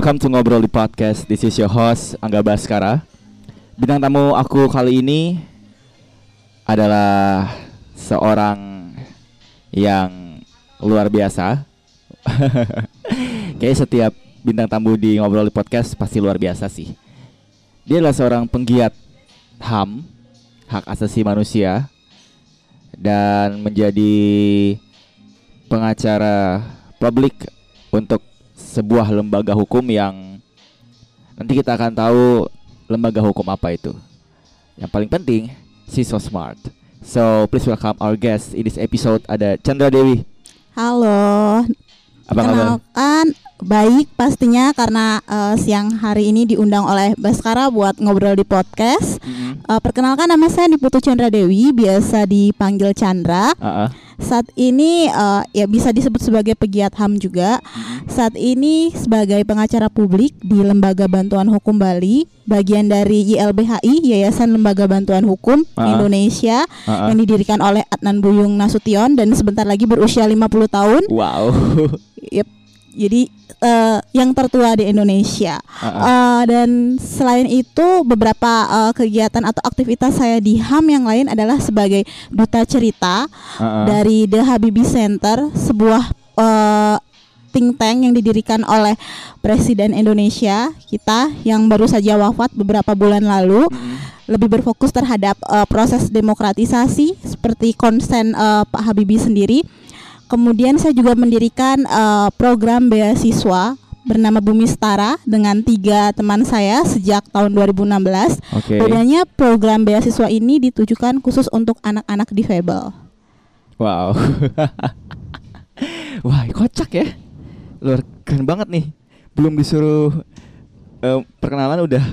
Welcome to Ngobrol di Podcast. This is your host Angga Baskara. Bintang tamu aku kali ini adalah seorang yang luar biasa. Kayak setiap bintang tamu di Ngobrol di Podcast pasti luar biasa sih. Dia adalah seorang penggiat HAM, hak asasi manusia dan menjadi pengacara publik untuk sebuah lembaga hukum yang nanti kita akan tahu lembaga hukum apa itu. Yang paling penting, si so smart. So please welcome our guest in this episode ada Chandra Dewi. Halo. Apa kabar? Kenalkan baik pastinya karena uh, siang hari ini diundang oleh Baskara buat ngobrol di podcast. Mm-hmm. Uh, perkenalkan nama saya Diputu Chandra Dewi, biasa dipanggil Chandra. Uh-uh. Saat ini uh, ya bisa disebut sebagai pegiat HAM juga. Saat ini sebagai pengacara publik di Lembaga Bantuan Hukum Bali, bagian dari YLBHI Yayasan Lembaga Bantuan Hukum Ah. Indonesia ah. yang didirikan oleh Adnan Buyung Nasution dan sebentar lagi berusia 50 tahun. Wow. Yep. Jadi eh, yang tertua di Indonesia. Uh-uh. Eh, dan selain itu beberapa eh, kegiatan atau aktivitas saya di HAM yang lain adalah sebagai duta cerita Uh-uh. dari The Habibie Center, sebuah eh, think tank yang didirikan oleh Presiden Indonesia kita yang baru saja wafat beberapa bulan lalu. Lebih berfokus terhadap eh, proses demokratisasi seperti konsen eh, Pak Habibie sendiri. Kemudian saya juga mendirikan eh, program beasiswa bernama Bumi Setara dengan tiga teman saya sejak tahun 2016. Oke. Bedanya program beasiswa ini ditujukan khusus untuk anak-anak difabel. Wow. Wah, kocak ya. Luar keren banget nih. Belum disuruh eh, perkenalan udah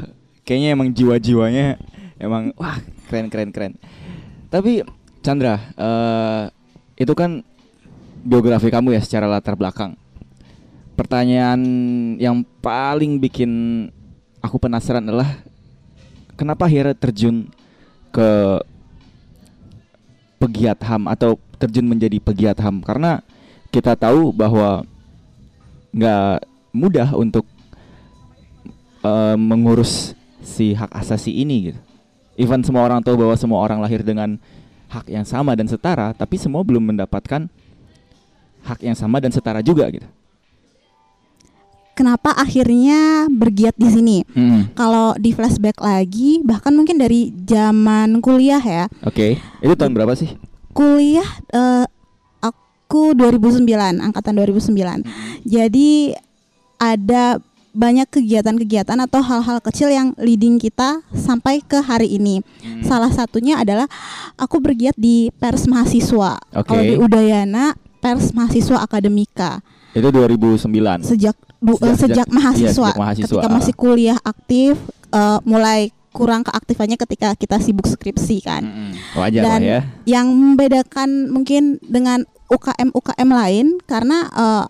kayaknya emang jiwa-jiwanya emang wah, keren keren keren. Tapi Chandra, eh itu kan biografi kamu ya secara latar belakang. Pertanyaan yang paling bikin aku penasaran adalah kenapa akhirnya terjun ke pegiat HAM atau terjun menjadi pegiat HAM karena kita tahu bahwa nggak mudah untuk eh, mengurus si hak asasi ini gitu. Even semua orang tahu bahwa semua orang lahir dengan hak yang sama dan setara, tapi semua belum mendapatkan hak yang sama dan setara juga gitu. Kenapa akhirnya bergiat di sini? Hmm, Kalau di flashback lagi, bahkan mungkin dari zaman kuliah ya. Oke, itu tahun berapa sih? Kuliah eh, aku 2009, angkatan 2009. Jadi ada banyak kegiatan-kegiatan atau hal-hal kecil yang leading kita sampai ke hari ini. Hmm. Salah satunya adalah aku bergiat di pers mahasiswa. Oke. Kalau di Udayana, pers mahasiswa akademika. Itu 2009. Sejak du- Sejak- eh, sejak, sejak- mahasiswa, iya, sejak mahasiswa, ketika ah. masih kuliah aktif, eh, mulai kurang keaktifannya ketika kita sibuk skripsi kan. Mm-mm. Wajar lah Dan ya. yang membedakan mungkin dengan UKM UKM lain karena eh,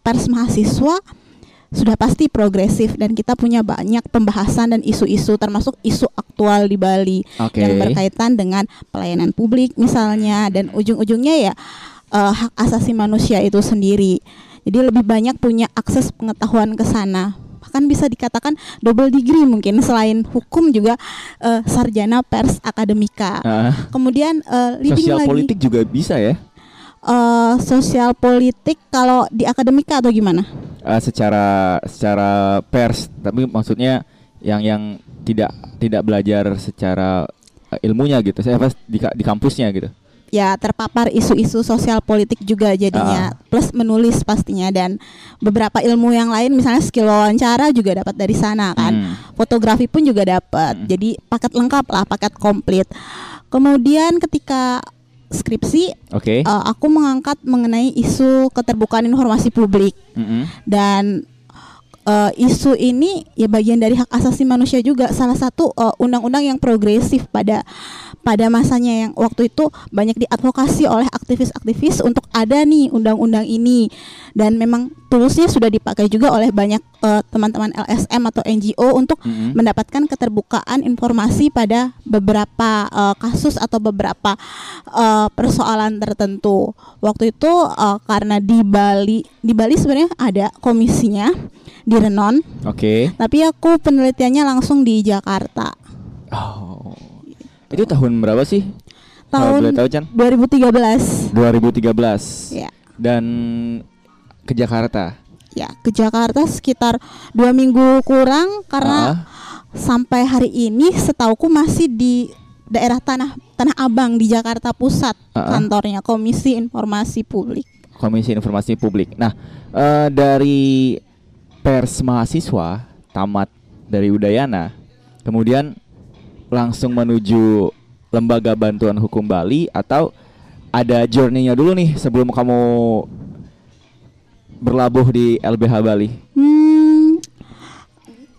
pers mahasiswa sudah pasti progresif dan kita punya banyak pembahasan dan isu-isu termasuk isu aktual di Bali Oke. yang berkaitan dengan pelayanan publik misalnya dan ujung-ujungnya ya eh, hak asasi manusia itu sendiri. Jadi lebih banyak punya akses pengetahuan ke sana. Bahkan bisa dikatakan double degree mungkin selain hukum juga eh, sarjana pers akademika. Ah, Kemudian eh, leading sosial lagi politik juga bisa ya. eh, sosial politik kalau di akademika atau gimana? Eh, secara secara pers tapi maksudnya yang yang tidak tidak belajar secara ilmunya gitu saya pas di kampusnya gitu Ya terpapar isu-isu sosial politik juga jadinya plus menulis pastinya dan beberapa ilmu yang lain misalnya skill wawancara juga dapat dari sana kan. Hmm. Fotografi pun juga dapat. Hmm. Jadi paket lengkap lah, paket komplit. Kemudian ketika skripsi oke eh, aku mengangkat mengenai isu keterbukaan informasi publik. Mm-mm. dan eh, isu ini ya bagian dari hak asasi manusia juga salah satu eh, undang-undang yang progresif pada pada masanya yang waktu itu banyak diadvokasi oleh aktivis-aktivis untuk ada nih undang-undang ini dan memang toolsnya sudah dipakai juga oleh banyak eh, teman-teman LSM atau NGO untuk Mm-mm. mendapatkan keterbukaan informasi pada beberapa eh, kasus atau beberapa eh, persoalan tertentu. Waktu itu eh, karena di Bali, di Bali sebenarnya ada komisinya di Renon. Oke. Tapi aku penelitiannya langsung di Jakarta. Oh. Itu tahun berapa sih? Tahun tahu Chan? 2013. 2013. Ya. Dan ke Jakarta. Ya, ke Jakarta sekitar dua minggu kurang karena Ah, sampai hari ini setauku masih di daerah Tanah Tanah Abang di Jakarta Pusat Ah. kantornya Komisi Informasi Publik. Komisi Informasi Publik. Nah, eh, dari pers mahasiswa tamat dari Udayana, kemudian langsung menuju Lembaga Bantuan Hukum Bali atau ada journey-nya dulu nih sebelum kamu berlabuh di LBH Bali. Hmm,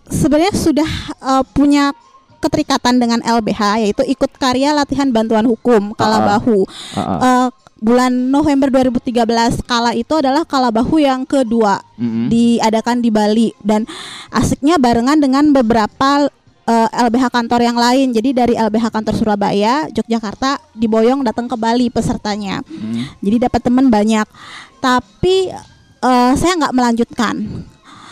sebenarnya sudah eh, punya keterikatan dengan LBH yaitu ikut karya latihan bantuan hukum Kalabahu. Ah, ah. Eh, bulan November 2013 kala itu adalah Kalabahu yang kedua Mm-mm. diadakan di Bali dan asiknya barengan dengan beberapa eh, LBH kantor yang lain. Jadi dari LBH kantor Surabaya, Yogyakarta diboyong datang ke Bali pesertanya. Mm. Jadi dapat teman banyak. Tapi eh, saya nggak melanjutkan.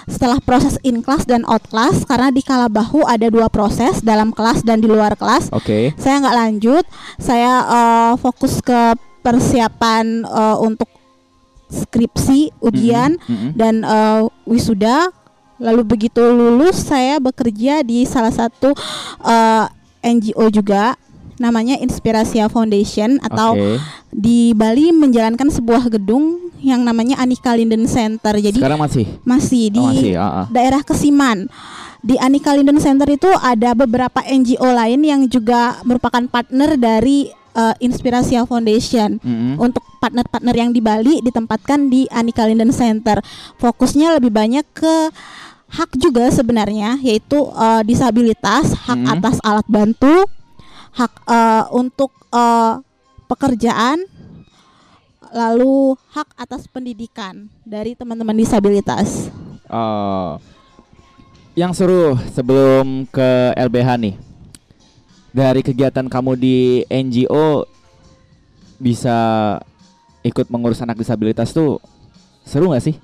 Setelah proses in class dan out class karena di Kalabahu ada dua proses dalam kelas dan di luar kelas. Oke. Saya nggak lanjut. Saya eh, fokus ke persiapan eh, untuk skripsi, ujian Mm-mm, mm-mm. dan eh, wisuda. Lalu begitu lulus saya bekerja di salah satu eh, NGO juga namanya Inspirasia Foundation atau Oke. di Bali menjalankan sebuah gedung yang namanya Anika Linden Center. Jadi Sekarang masih. masih di Oh, masih, ah, ah. daerah Kesiman. Di Anika Linden Center itu ada beberapa NGO lain yang juga merupakan partner dari eh, Inspirasia Foundation. Mm-mm. Untuk partner-partner yang di Bali ditempatkan di Anika Linden Center. Fokusnya lebih banyak ke hak juga sebenarnya yaitu eh, disabilitas, hak Mhm. atas alat bantu, hak eh, untuk eh, pekerjaan, lalu hak atas pendidikan dari teman-teman disabilitas. Oh. yang seru sebelum ke LBH nih. Dari kegiatan kamu di NGO bisa ikut mengurus anak disabilitas tuh seru nggak sih?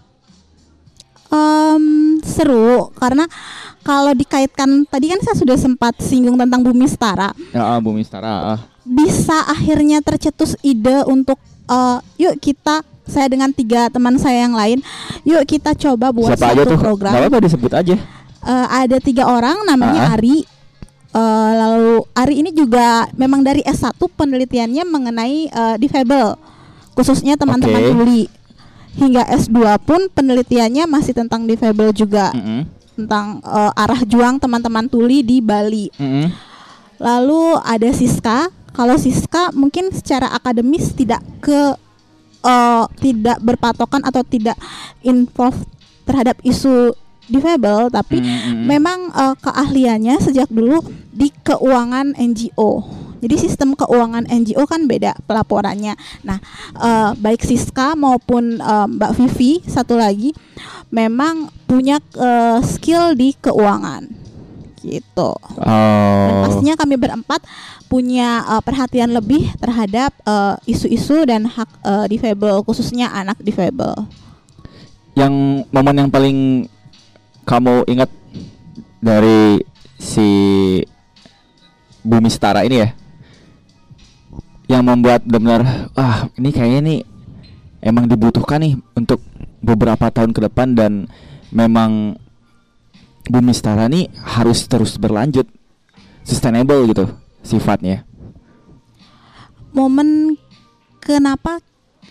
Em, seru karena kalau dikaitkan tadi kan saya sudah sempat singgung tentang Bumi Setara. Ya, ah, Bumi Setara. ah. bisa akhirnya tercetus ide untuk eh, yuk kita saya dengan tiga teman saya yang lain yuk kita coba buat Siapa aja satu tuh? program Gak disebut aja. Eh, ada tiga orang namanya Ah. Ari Eh, lalu Ari ini juga memang dari S1 penelitiannya mengenai eh, difabel khususnya teman-teman tuli hingga S2 pun penelitiannya masih tentang difabel juga Mm-mm. Tentang eh, arah juang teman-teman tuli di Bali Mm-mm. Lalu ada Siska. Kalau Siska mungkin secara akademis tidak ke eh, tidak berpatokan atau tidak involve terhadap isu difabel, tapi Mm-mm. memang eh, keahliannya sejak dulu di keuangan NGO. Jadi sistem keuangan NGO kan beda pelaporannya. Nah, eh, baik Siska maupun eh, Mbak Vivi satu lagi memang punya eh, skill di keuangan, gitu. Dan Oh. pastinya kami berempat punya uh, perhatian lebih terhadap uh, isu-isu dan hak uh, difabel khususnya anak difabel. Yang momen yang paling kamu ingat dari si Bumi Setara ini ya? Yang membuat benar ah ini kayaknya nih emang dibutuhkan nih untuk beberapa tahun ke depan dan memang Bumi Setara nih harus terus berlanjut sustainable gitu sifatnya. Momen kenapa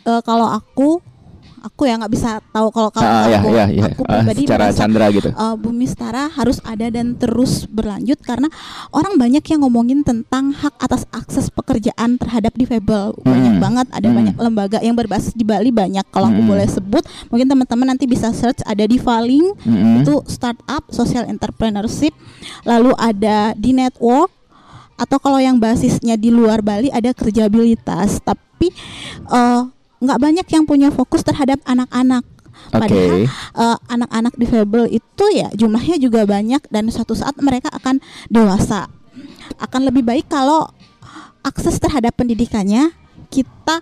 uh, kalau aku aku ya nggak bisa tahu kalau kalau Ah, ya, aku, ya, ya. aku Ah, pribadi secara merasa, Chandra gitu. uh, Bumi Setara harus ada dan terus berlanjut karena orang banyak yang ngomongin tentang hak atas akses pekerjaan terhadap difabel banyak Hmm. banget ada Hmm. banyak lembaga yang berbasis di Bali banyak kalau aku Hmm. boleh sebut mungkin teman-teman nanti bisa search ada di Faling Mm-mm. itu startup social entrepreneurship lalu ada di network atau kalau yang basisnya di luar Bali ada kerjabilitas tapi eh, nggak banyak yang punya fokus terhadap anak-anak padahal eh, anak-anak difabel itu ya jumlahnya juga banyak dan suatu saat mereka akan dewasa akan lebih baik kalau akses terhadap pendidikannya kita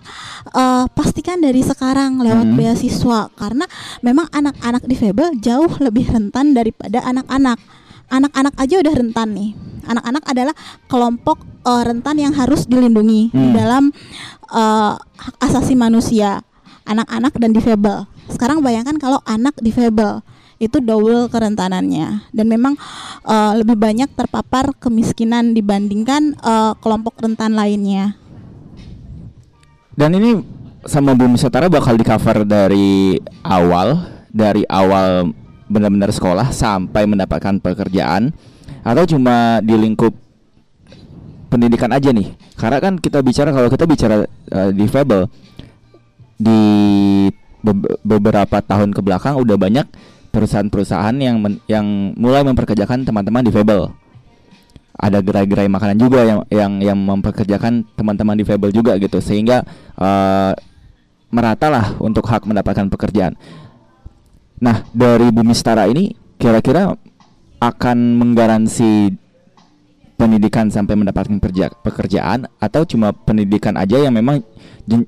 uh, pastikan dari sekarang lewat Hmm. beasiswa karena memang anak-anak difabel jauh lebih rentan daripada anak-anak. Anak-anak aja udah rentan nih. Anak-anak adalah kelompok uh, rentan yang harus dilindungi di Hmm. dalam uh, hak asasi manusia. Anak-anak dan difabel. Sekarang bayangkan kalau anak difabel itu double kerentanannya dan memang uh, lebih banyak terpapar kemiskinan dibandingkan uh, kelompok rentan lainnya. Dan ini sama Bumi Setara bakal di cover dari awal, dari awal benar-benar sekolah sampai mendapatkan pekerjaan atau cuma di lingkup pendidikan aja nih. Karena kan kita bicara kalau kita bicara uh, difabel di be- beberapa tahun ke belakang udah banyak perusahaan-perusahaan yang yang mulai memperkerjakan teman-teman difabel. Ada gerai-gerai makanan juga yang yang yang memperkerjakan teman-teman difabel juga gitu sehingga uh, meratalah untuk hak mendapatkan pekerjaan. Nah, dari Bumi Setara ini kira-kira akan menggaransi pendidikan sampai mendapatkan kerja pekerjaan atau cuma pendidikan aja yang memang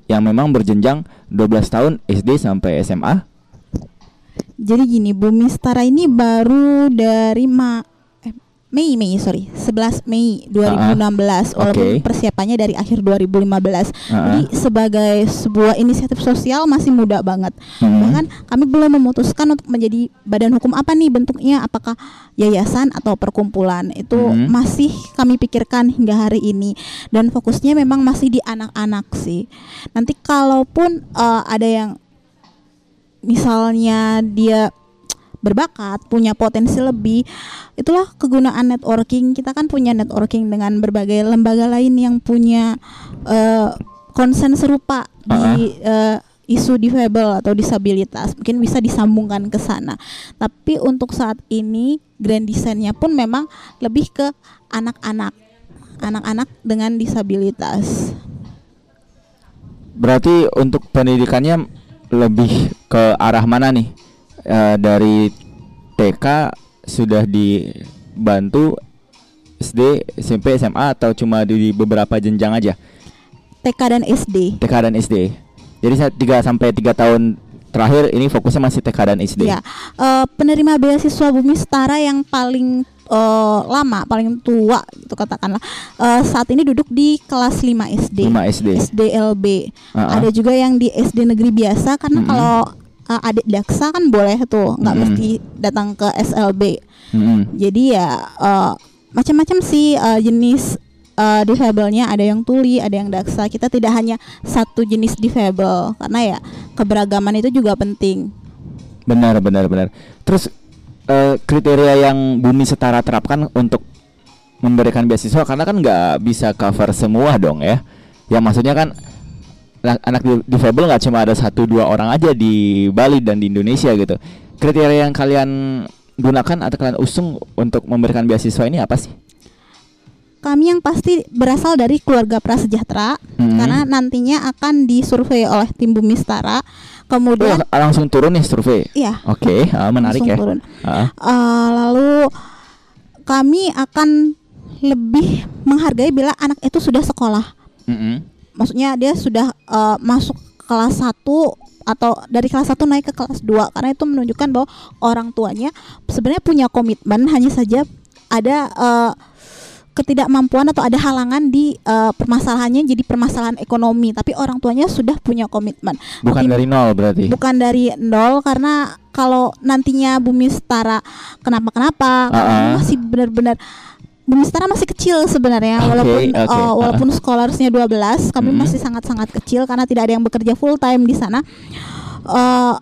yang memang berjenjang 12 tahun SD sampai SMA? Jadi gini, Bumi Setara ini baru dari ma Mei Mei sorry. 11 Mei 2016 walaupun oke. persiapannya dari akhir 2015 Ah, jadi sebagai sebuah inisiatif sosial masih muda banget. Hmm. bahkan kami belum memutuskan untuk menjadi badan hukum apa nih bentuknya apakah yayasan atau perkumpulan. Itu Hmm. masih kami pikirkan hingga hari ini. Dan fokusnya memang masih di anak-anak sih. Nanti kalaupun eh, ada yang misalnya dia berbakat, punya potensi lebih, itulah kegunaan networking. Kita kan punya networking dengan berbagai lembaga lain yang punya eh, konsen serupa di eh, isu difabel atau disabilitas. Mungkin bisa disambungkan ke sana. Tapi untuk saat ini grand design-nya pun memang lebih ke anak-anak. Anak-anak dengan disabilitas. Berarti untuk pendidikannya lebih ke arah mana nih? Eh, dari TK sudah dibantu SD, SMP, SMA atau cuma di beberapa jenjang aja? TK dan SD. TK dan SD. Jadi saya 3 sampai 3 tahun terakhir ini fokusnya masih TK dan SD. Ya, eh, penerima beasiswa Bumi Setara yang paling eh, lama, paling tua itu katakanlah eh, saat ini duduk di kelas 5 SD. 5 SD. SDLB. Ah, ah. Ada juga yang di SD negeri biasa karena Mm-mm. kalau eh, adik daksa kan boleh tuh, nggak Mm-mm. mesti datang ke SLB. Mm-mm. Jadi ya eh, macam-macam sih eh, jenis eh, difabelnya ada yang tuli, ada yang daksa. Kita tidak hanya satu jenis difabel karena ya keberagaman itu juga penting. Benar, benar, benar. Terus eh, kriteria yang Bumi Setara terapkan untuk memberikan beasiswa karena kan nggak bisa cover semua dong ya. Ya maksudnya kan anak, anak di- difabel nggak cuma ada satu dua orang aja di Bali dan di Indonesia gitu. Kriteria yang kalian gunakan atau kalian usung untuk memberikan beasiswa ini apa sih? Kami yang pasti berasal dari keluarga prasejahtera Hmm. karena nantinya akan disurvei oleh tim Bumi Setara. Oh, Kemudian langsung turun nih survei. iya, Oke, ah, menarik langsung ya. turun. Ah, Eh, lalu kami akan lebih menghargai bila anak itu sudah sekolah. mm-mm. Maksudnya dia sudah eh, masuk kelas 1 atau dari kelas 1 naik ke kelas 2 karena itu menunjukkan bahwa orang tuanya sebenarnya punya komitmen hanya saja ada eh, ketidakmampuan atau ada halangan di eh, permasalahannya jadi permasalahan ekonomi tapi orang tuanya sudah punya komitmen Bukan Mungkin- dari nol berarti. bukan dari nol karena kalau nantinya Bumi Setara kenapa-kenapa karena Ah, ah. masih benar-benar Bumi Setara masih kecil sebenarnya Oke, walaupun oke, uh, ah. walaupun scholarsnya 12 kami Mm-mm. masih sangat-sangat kecil karena tidak ada yang bekerja full time di sana Uh,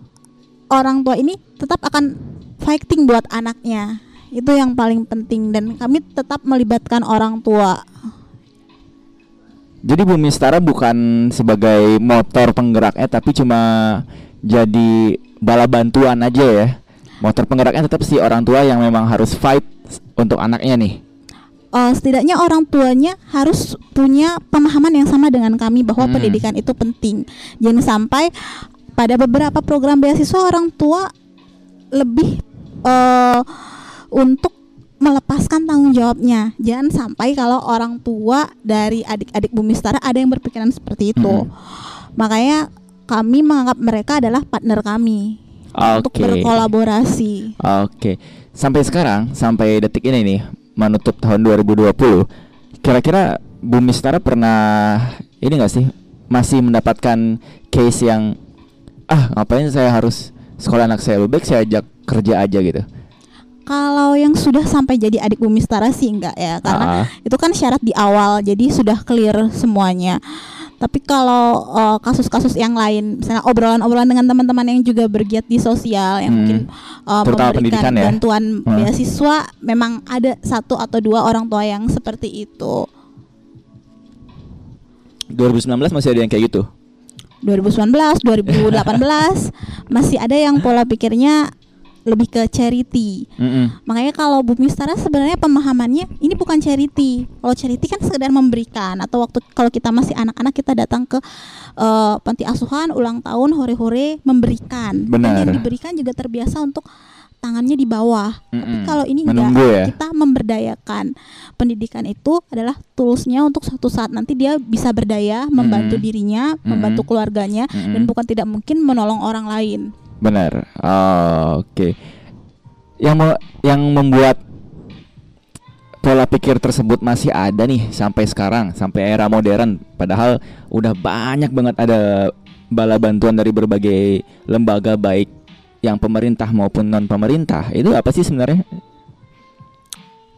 orang tua ini tetap akan fighting buat anaknya itu yang paling penting dan kami tetap melibatkan orang tua Jadi Bumi Setara bukan sebagai motor penggeraknya tapi cuma jadi bala bantuan aja ya. Motor penggeraknya tetap si orang tua yang memang harus fight untuk anaknya nih. Uh, setidaknya orang tuanya harus punya pemahaman yang sama dengan kami bahwa Hmm. pendidikan itu penting. Jangan sampai pada beberapa program beasiswa orang tua lebih uh, untuk melepaskan tanggung jawabnya. Jangan sampai kalau orang tua dari adik-adik Bumi Setara ada yang berpikiran seperti itu. Mm. Makanya kami menganggap mereka adalah partner kami untuk Oke. berkolaborasi. Oke. Sampai sekarang, sampai detik ini nih, menutup tahun 2020, kira-kira Bumi Setara pernah ini enggak sih masih mendapatkan case yang ah ngapain saya harus sekolah anak saya lebih baik saya ajak kerja aja gitu. Kalau yang sudah sampai jadi adik Bumi Setara sih enggak ya, karena Ah. itu kan syarat di awal, jadi sudah clear semuanya. Tapi kalau uh, kasus-kasus yang lain, misalnya obrolan-obrolan dengan teman-teman yang juga bergiat di sosial, yang Hmm. mungkin uh, Terutama memberikan ya? bantuan Hmm. beasiswa, memang ada satu atau dua orang tua yang seperti itu. 2019 masih ada yang kayak gitu. 2019, 2018 masih ada yang pola pikirnya lebih ke charity. Mm-mm. Makanya kalau Bumi Setara sebenarnya pemahamannya ini bukan charity. Kalau charity kan sekedar memberikan atau waktu kalau kita masih anak-anak kita datang ke eh, panti asuhan ulang tahun hore-hore memberikan. Dan Benar. yang diberikan juga terbiasa untuk tangannya di bawah. Tapi Mm-mm. kalau ini Menunggu enggak, ya? kita memberdayakan. Pendidikan itu adalah toolsnya untuk suatu saat nanti dia bisa berdaya, membantu Mm-mm. dirinya, membantu Mm-mm. keluarganya, Mm-mm. dan bukan tidak mungkin menolong orang lain. Benar. Oh, Oke. Yang mau yang membuat pola pikir tersebut masih ada nih sampai sekarang, sampai era modern. Padahal udah banyak banget ada bala bantuan dari berbagai lembaga baik yang pemerintah maupun non pemerintah. Itu apa sih sebenarnya?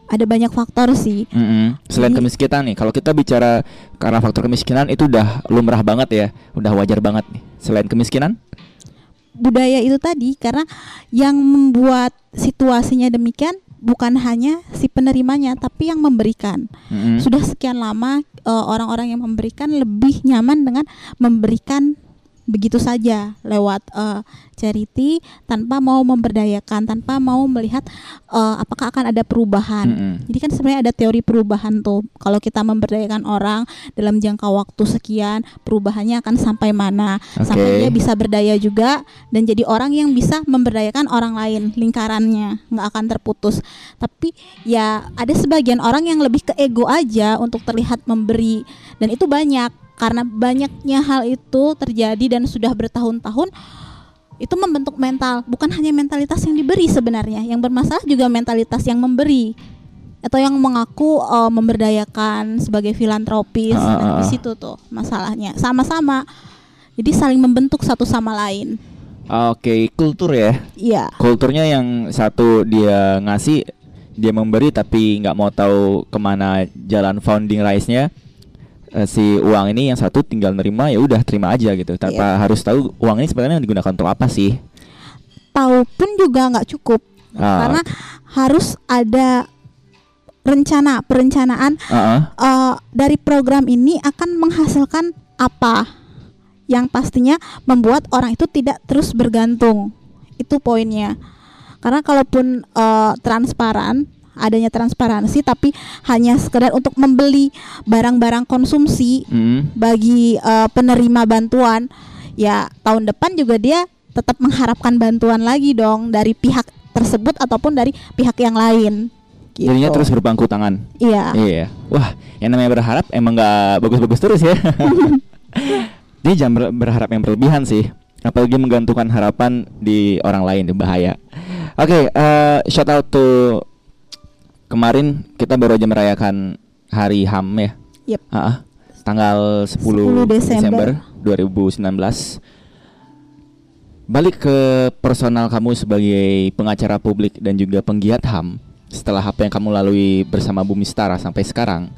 Ada banyak faktor sih. Mm-mm. Selain Jadi- kemiskinan nih, kalau kita bicara karena faktor kemiskinan itu udah lumrah banget ya, udah wajar banget nih. Selain kemiskinan? Budaya itu tadi karena yang membuat situasinya demikian bukan hanya si penerimanya tapi yang memberikan. Mm-mm. Sudah sekian lama eh, orang-orang yang memberikan lebih nyaman dengan memberikan begitu saja lewat eh, charity tanpa mau memberdayakan, tanpa mau melihat eh, apakah akan ada perubahan. Mm-mm. Jadi kan sebenarnya ada teori perubahan tuh. Kalau kita memberdayakan orang dalam jangka waktu sekian, perubahannya akan sampai mana? Oke. Sampai dia bisa berdaya juga dan jadi orang yang bisa memberdayakan orang lain, lingkarannya nggak akan terputus. Tapi ya ada sebagian orang yang lebih ke ego aja untuk terlihat memberi dan itu banyak karena banyaknya hal itu terjadi dan sudah bertahun-tahun itu membentuk mental. Bukan hanya mentalitas yang diberi sebenarnya yang bermasalah juga mentalitas yang memberi. Atau yang mengaku eh, memberdayakan sebagai filantropis Ah, ah, nah, di ah. situ tuh masalahnya. Sama-sama. Jadi saling membentuk satu sama lain. Oke, kultur ya. iya. Kulturnya yang satu dia ngasih, dia memberi tapi nggak mau tahu ke mana jalan founding rise-nya. Eh, si uang ini yang satu tinggal nerima ya udah terima aja gitu. Tanpa harus tahu uang ini sebenarnya digunakan untuk apa sih. tahu pun juga nggak cukup. Ah, karena harus ada rencana perencanaan Heeh. eh, dari program ini akan menghasilkan apa yang pastinya membuat orang itu tidak terus bergantung. Itu poinnya. Karena kalaupun eh, transparan adanya transparansi tapi hanya sekedar untuk membeli barang-barang konsumsi Mm. bagi eh, penerima bantuan ya tahun depan juga dia tetap mengharapkan bantuan lagi dong dari pihak tersebut ataupun dari pihak yang lain gitu. Jadinya terus berpangku tangan. iya Iya. Wah, yang namanya berharap emang nggak bagus-bagus terus ya. Dia jangan ber- berharap yang berlebihan sih. Apalagi menggantungkan harapan di orang lain itu bahaya. Oke, eh, shout out to kemarin kita baru aja merayakan Hari HAM ya. Yep. Ah. tanggal 10, 10 Desember. 2019. Balik ke personal kamu sebagai pengacara publik dan juga penggiat HAM setelah apa yang kamu lalui bersama Bumi Setara sampai sekarang.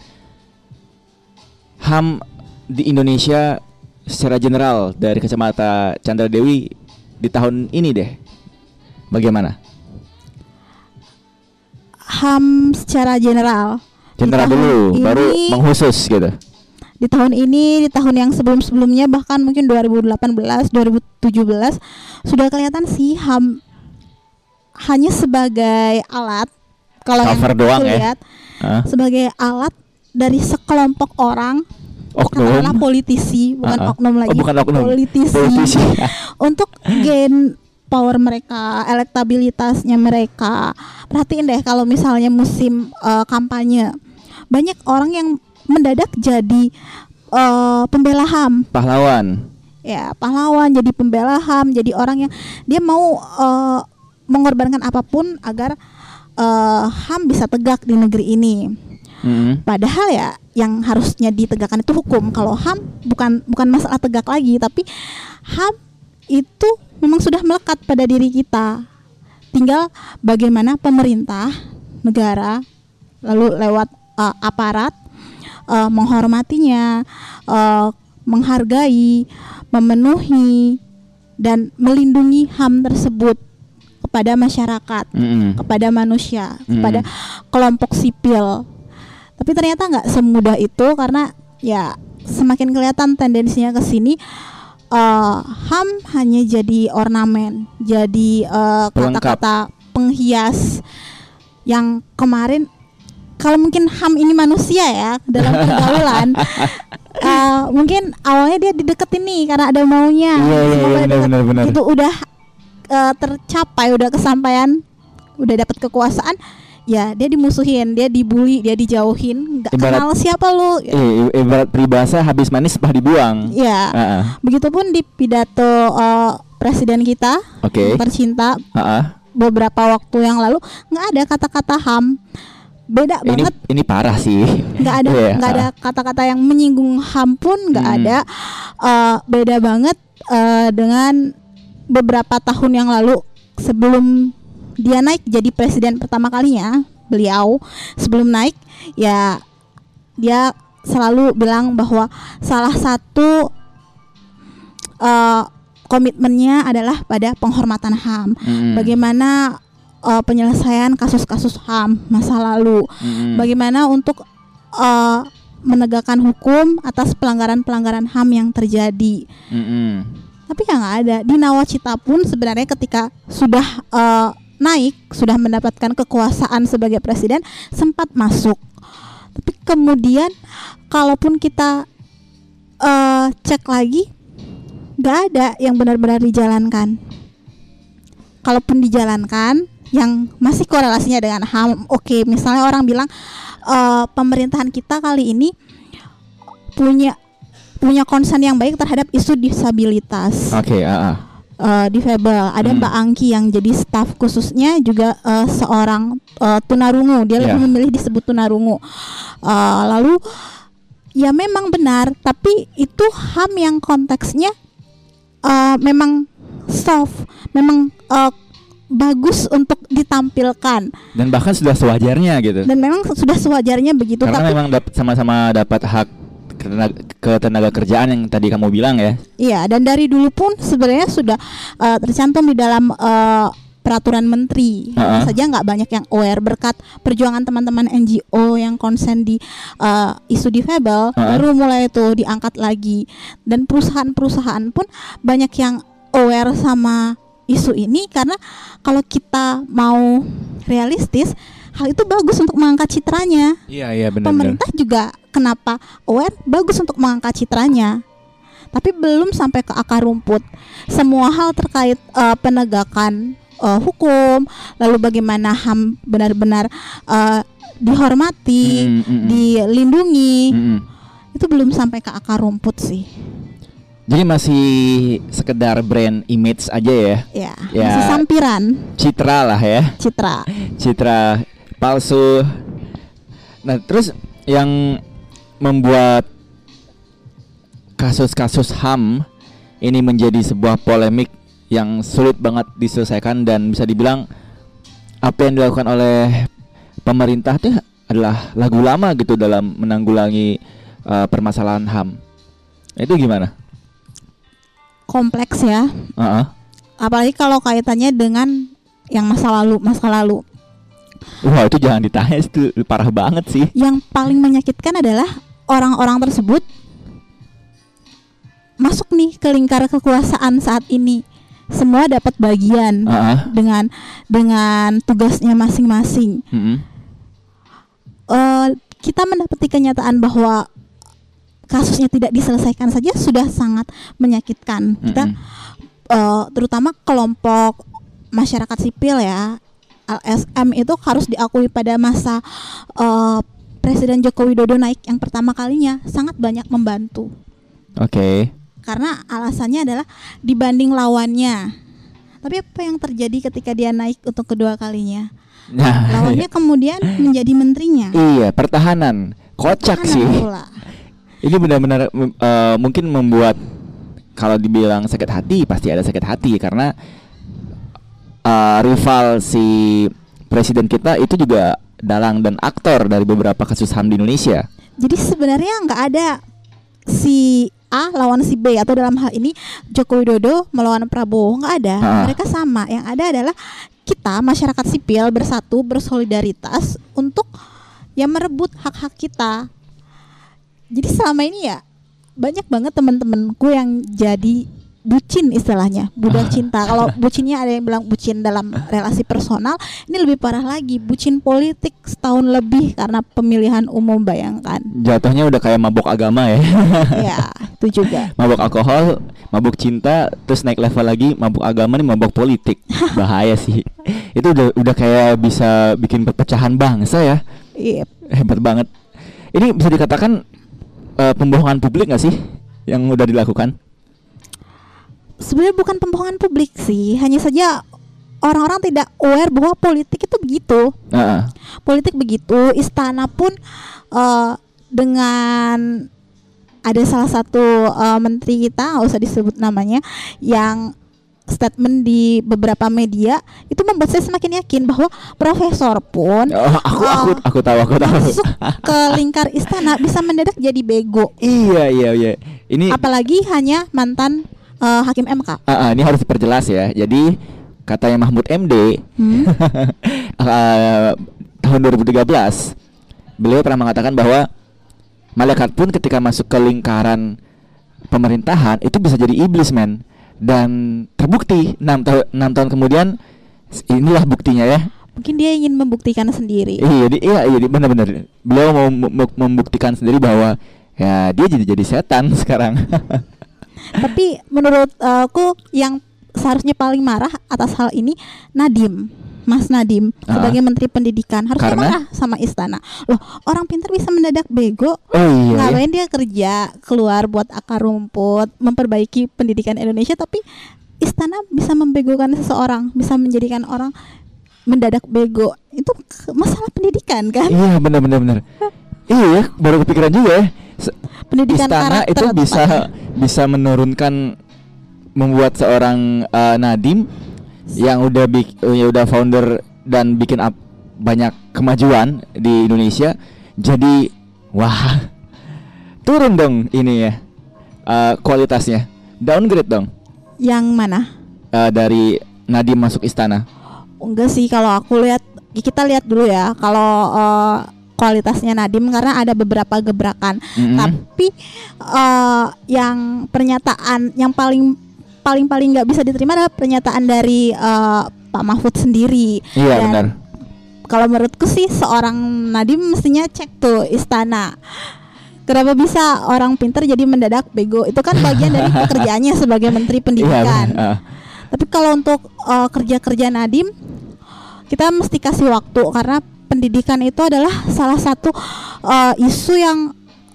HAM di Indonesia secara general dari kacamata Chandra Dewi di tahun ini deh. Bagaimana? HAM secara general. Tahun dulu, baru ini- menghusus gitu. Di tahun ini, di tahun yang sebelum-sebelumnya bahkan mungkin 2018, 2017 sudah kelihatan sih HAM hanya sebagai alat kalau yang doang ya? lihat Hah? sebagai alat dari sekelompok orang Oknum. katakanlah politisi bukan Ah, ah. oknum Oh, lagi bukan oknum. politisi, Politisi. untuk gain power mereka, elektabilitasnya mereka. Perhatiin deh kalau misalnya musim eh, kampanye, banyak orang yang mendadak jadi eh, pembela HAM Pahlawan. ya pahlawan jadi pembela HAM jadi orang yang dia mau eh, mengorbankan apa pun agar eh, HAM bisa tegak di negeri ini Mm-mm. padahal ya yang harusnya ditegakkan itu hukum kalau HAM bukan bukan masalah tegak lagi tapi HAM itu memang sudah melekat pada diri kita tinggal bagaimana pemerintah negara lalu lewat eh, aparat eh, menghormatinya eh, menghargai memenuhi dan melindungi HAM tersebut kepada masyarakat Mm-mm. kepada manusia, Hmm. kepada kelompok sipil. Tapi ternyata nggak semudah itu karena ya semakin kelihatan tendensinya ke sini eh, HAM hanya jadi ornamen, jadi Pelengkap. kata-kata penghias yang kemarin kalau mungkin HAM ini manusia ya dalam pergaulan eh, mungkin awalnya dia dideketin nih karena ada maunya Iya, iya, Semoga iya, deket- benar, benar. itu udah eh, tercapai udah kesampaian udah dapat kekuasaan ya dia dimusuhin dia dibully dia dijauhin nggak Ibarat- kenal siapa lu Eh, ibarat peribahasa habis manis sepah dibuang. ya Ah, ah. begitupun di pidato eh, presiden kita yang tercinta Ah, ah. beberapa waktu yang lalu nggak ada kata-kata ham beda Ini banget ini parah sih. nggak ada Iya, nggak ada ah. kata-kata yang menyinggung ham pun nggak Hmm. ada Eh, beda banget eh, dengan beberapa tahun yang lalu sebelum dia naik jadi presiden pertama kalinya beliau sebelum naik ya dia selalu bilang bahwa salah satu eh, komitmennya adalah pada penghormatan ham Mm-mm. bagaimana eh, penyelesaian kasus-kasus ham masa lalu Mm-mm. bagaimana untuk eh, menegakkan hukum atas pelanggaran-pelanggaran HAM yang terjadi. Mm-mm. Tapi ya nggak ada di Nawacita pun sebenarnya ketika sudah eh, naik, sudah mendapatkan kekuasaan sebagai presiden sempat masuk. Tapi kemudian kalaupun kita eh, cek lagi, nggak ada yang benar-benar dijalankan. Kalaupun dijalankan, yang masih korelasinya dengan HAM, oke, misalnya orang bilang eh, pemerintahan kita kali ini punya punya concern yang baik terhadap isu disabilitas Oke, ah, ah. Eh, difabel. Ada Hmm. Mbak Angki yang jadi staf khususnya juga eh, seorang eh, tunarungu. Dia Ya. lebih memilih disebut tunarungu. Eh, lalu ya memang benar, tapi itu HAM yang konteksnya eh, memang soft, memang eh, bagus untuk ditampilkan Dan bahkan sudah sewajarnya gitu. dan memang sudah sewajarnya begitu. Karena tapi memang sama-sama dapat hak ketenaga, ketenaga kerjaan yang tadi kamu bilang ya. Iya, dan dari dulu pun sebenarnya sudah eh, tercantum di dalam eh, peraturan menteri. Ha-ha. Hanya saja nggak banyak yang aware berkat perjuangan teman-teman NGO yang konsen di eh, isu difabel Ha-ha. baru mulai itu diangkat lagi. Dan perusahaan-perusahaan pun banyak yang aware sama isu ini karena kalau kita mau realistis hal itu bagus untuk mengangkat citranya Iya, iya benar-benar. pemerintah juga kenapa aware bagus untuk mengangkat citranya tapi belum sampai ke akar rumput semua hal terkait eh, penegakan eh, hukum lalu bagaimana ham benar-benar eh, dihormati Mm, mm, mm. dilindungi Mm-mm. itu belum sampai ke akar rumput sih Jadi masih sekedar brand image aja ya. ya, Ya. masih sampiran Citra lah ya. citra Citra palsu. Nah, terus yang membuat kasus-kasus HAM ini menjadi sebuah polemik yang sulit banget diselesaikan dan bisa dibilang apa yang dilakukan oleh pemerintah itu adalah lagu lama gitu dalam menanggulangi uh, permasalahan HAM. Itu gimana? kompleks ya Heeh. apalagi kalau kaitannya dengan yang masa lalu masa lalu Wah itu jangan ditanya itu parah banget sih. yang paling menyakitkan adalah orang-orang tersebut masuk nih ke lingkar kekuasaan saat ini semua dapat bagian Heeh. dengan dengan tugasnya masing-masing Mm-mm. Eh, kita mendapati kenyataan bahwa kasusnya tidak diselesaikan saja sudah sangat menyakitkan kita Mm-mm. eh, terutama kelompok masyarakat sipil ya LSM itu harus diakui pada masa eh, Presiden Joko Widodo naik yang pertama kalinya sangat banyak membantu Oke. karena alasannya adalah dibanding lawannya. Tapi apa yang terjadi ketika dia naik untuk kedua kalinya? Nah, Lawannya kemudian menjadi menterinya. iya pertahanan. Kocak Kanan sih. pula. Ini benar-benar eh, mungkin membuat kalau dibilang sakit hati pasti ada sakit hati karena eh, rival si presiden kita itu juga dalang dan aktor dari beberapa kasus HAM di Indonesia. Jadi sebenarnya nggak ada si A lawan si B atau dalam hal ini Joko Widodo melawan Prabowo nggak ada. Ah. Mereka sama. Yang ada adalah kita masyarakat sipil bersatu bersolidaritas untuk yang merebut hak-hak kita. Jadi selama ini ya banyak banget teman-temanku yang jadi bucin istilahnya budak cinta kalau bucinnya ada yang bilang bucin dalam relasi personal ini lebih parah lagi bucin politik setahun lebih karena pemilihan umum bayangkan Jatuhnya udah kayak mabok agama ya. ya itu juga mabok alkohol, mabok cinta, terus naik level lagi mabok agama nih mabok politik. Bahaya sih. Itu udah udah kayak bisa bikin perpecahan bangsa ya. Iya, Hebat banget. Ini bisa dikatakan eh, pembohongan publik nggak sih yang udah dilakukan? Sebenarnya bukan pembohongan publik sih hanya saja orang-orang tidak aware bahwa politik itu begitu Heeh. politik begitu istana pun eh, dengan ada salah satu eh, menteri kita nggak usah disebut namanya yang statement di beberapa media itu membuat saya semakin yakin bahwa profesor pun Oh, aku aku eh, aku tahu aku tahu. masuk ke lingkar istana bisa mendadak jadi bego iya iya iya. Ini apalagi hanya mantan eh, hakim MK Ah, ah, ini harus diperjelas ya. Jadi katanya Mahmud MD Hmm? eh, tahun 2013 beliau pernah mengatakan bahwa malaikat pun ketika masuk ke lingkaran pemerintahan itu bisa jadi iblis men. Dan terbukti enam tahun enam tahun kemudian inilah buktinya ya. Mungkin dia ingin membuktikan sendiri. Iya di, iya iya benar-benar. Beliau mau mem- mem- membuktikan sendiri bahwa ya dia jadi jadi setan sekarang tapi menurut eh, aku yang seharusnya paling marah atas hal ini Nadim. Mas Nadim Ah. sebagai Menteri Pendidikan. Harusnya Karena? marah sama istana. Loh orang pintar bisa mendadak bego. Oh iya, iya. ngapain dia kerja keluar buat akar rumput memperbaiki pendidikan Indonesia tapi istana bisa membegokan seseorang bisa menjadikan orang mendadak bego. Itu masalah pendidikan kan? Iya benar benar benar. Iya ya, baru kepikiran juga ya pendidikan istana karakter itu bisa apa. bisa menurunkan membuat seorang eh, Nadim yang udah bik, ya udah founder dan bikin up banyak kemajuan di Indonesia jadi wah turun dong ini ya eh, kualitasnya. Downgrade dong. Yang mana? Eh, dari Nadim masuk istana. Enggak sih kalau aku lihat kita lihat dulu ya. Kalau eh, kualitasnya Nadim karena ada beberapa gebrakan. Mm-mm. Tapi eh, yang pernyataan yang paling paling paling nggak bisa diterima adalah pernyataan dari eh, Pak Mahfud sendiri. iya Dan benar Kalau menurutku sih seorang Nadim mestinya cek tuh istana. Kenapa bisa orang pinter jadi mendadak bego? Itu kan bagian dari pekerjaannya sebagai Menteri iya Pendidikan. benar. Ah. Tapi kalau untuk uh, kerja-kerja Nadim kita mesti kasih waktu karena pendidikan itu adalah salah satu uh, isu yang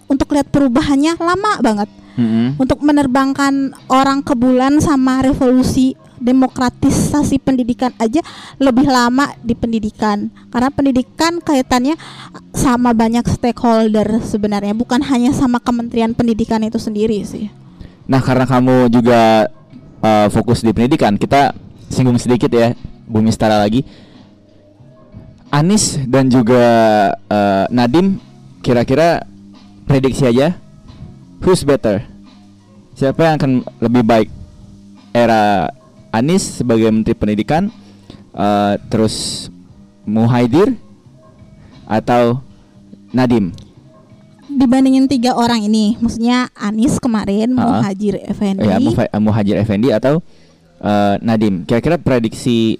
untuk lihat perubahannya lama banget. Mm-mm. Untuk menerbangkan orang ke bulan sama revolusi demokratisasi pendidikan aja lebih lama di pendidikan karena pendidikan kaitannya sama banyak stakeholder sebenarnya bukan hanya sama Kementerian Pendidikan itu sendiri sih. Nah karena kamu juga uh, fokus di pendidikan, kita singgung sedikit ya, Bumi Stara lagi. Anis dan juga uh, Nadim, kira-kira prediksi aja, who's better? Siapa yang akan lebih baik? Era Anis sebagai Menteri Pendidikan, uh, terus Muhaidir atau Nadim? dibandingin tiga orang ini, maksudnya Anis kemarin, Ah. Muhajir Effendi, Ya, Muhajir Effendi atau eh, Nadim. Kira-kira prediksi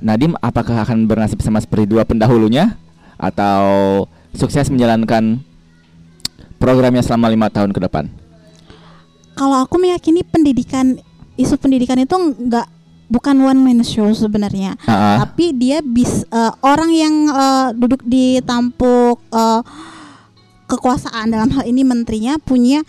Nadim apakah akan bernasib sama seperti dua pendahulunya atau sukses menjalankan programnya selama lima tahun ke depan? kalau aku meyakini pendidikan isu pendidikan itu nggak bukan one man show sebenarnya ah. tapi dia bis eh, orang yang eh, duduk di tampuk eh, kekuasaan dalam hal ini menterinya punya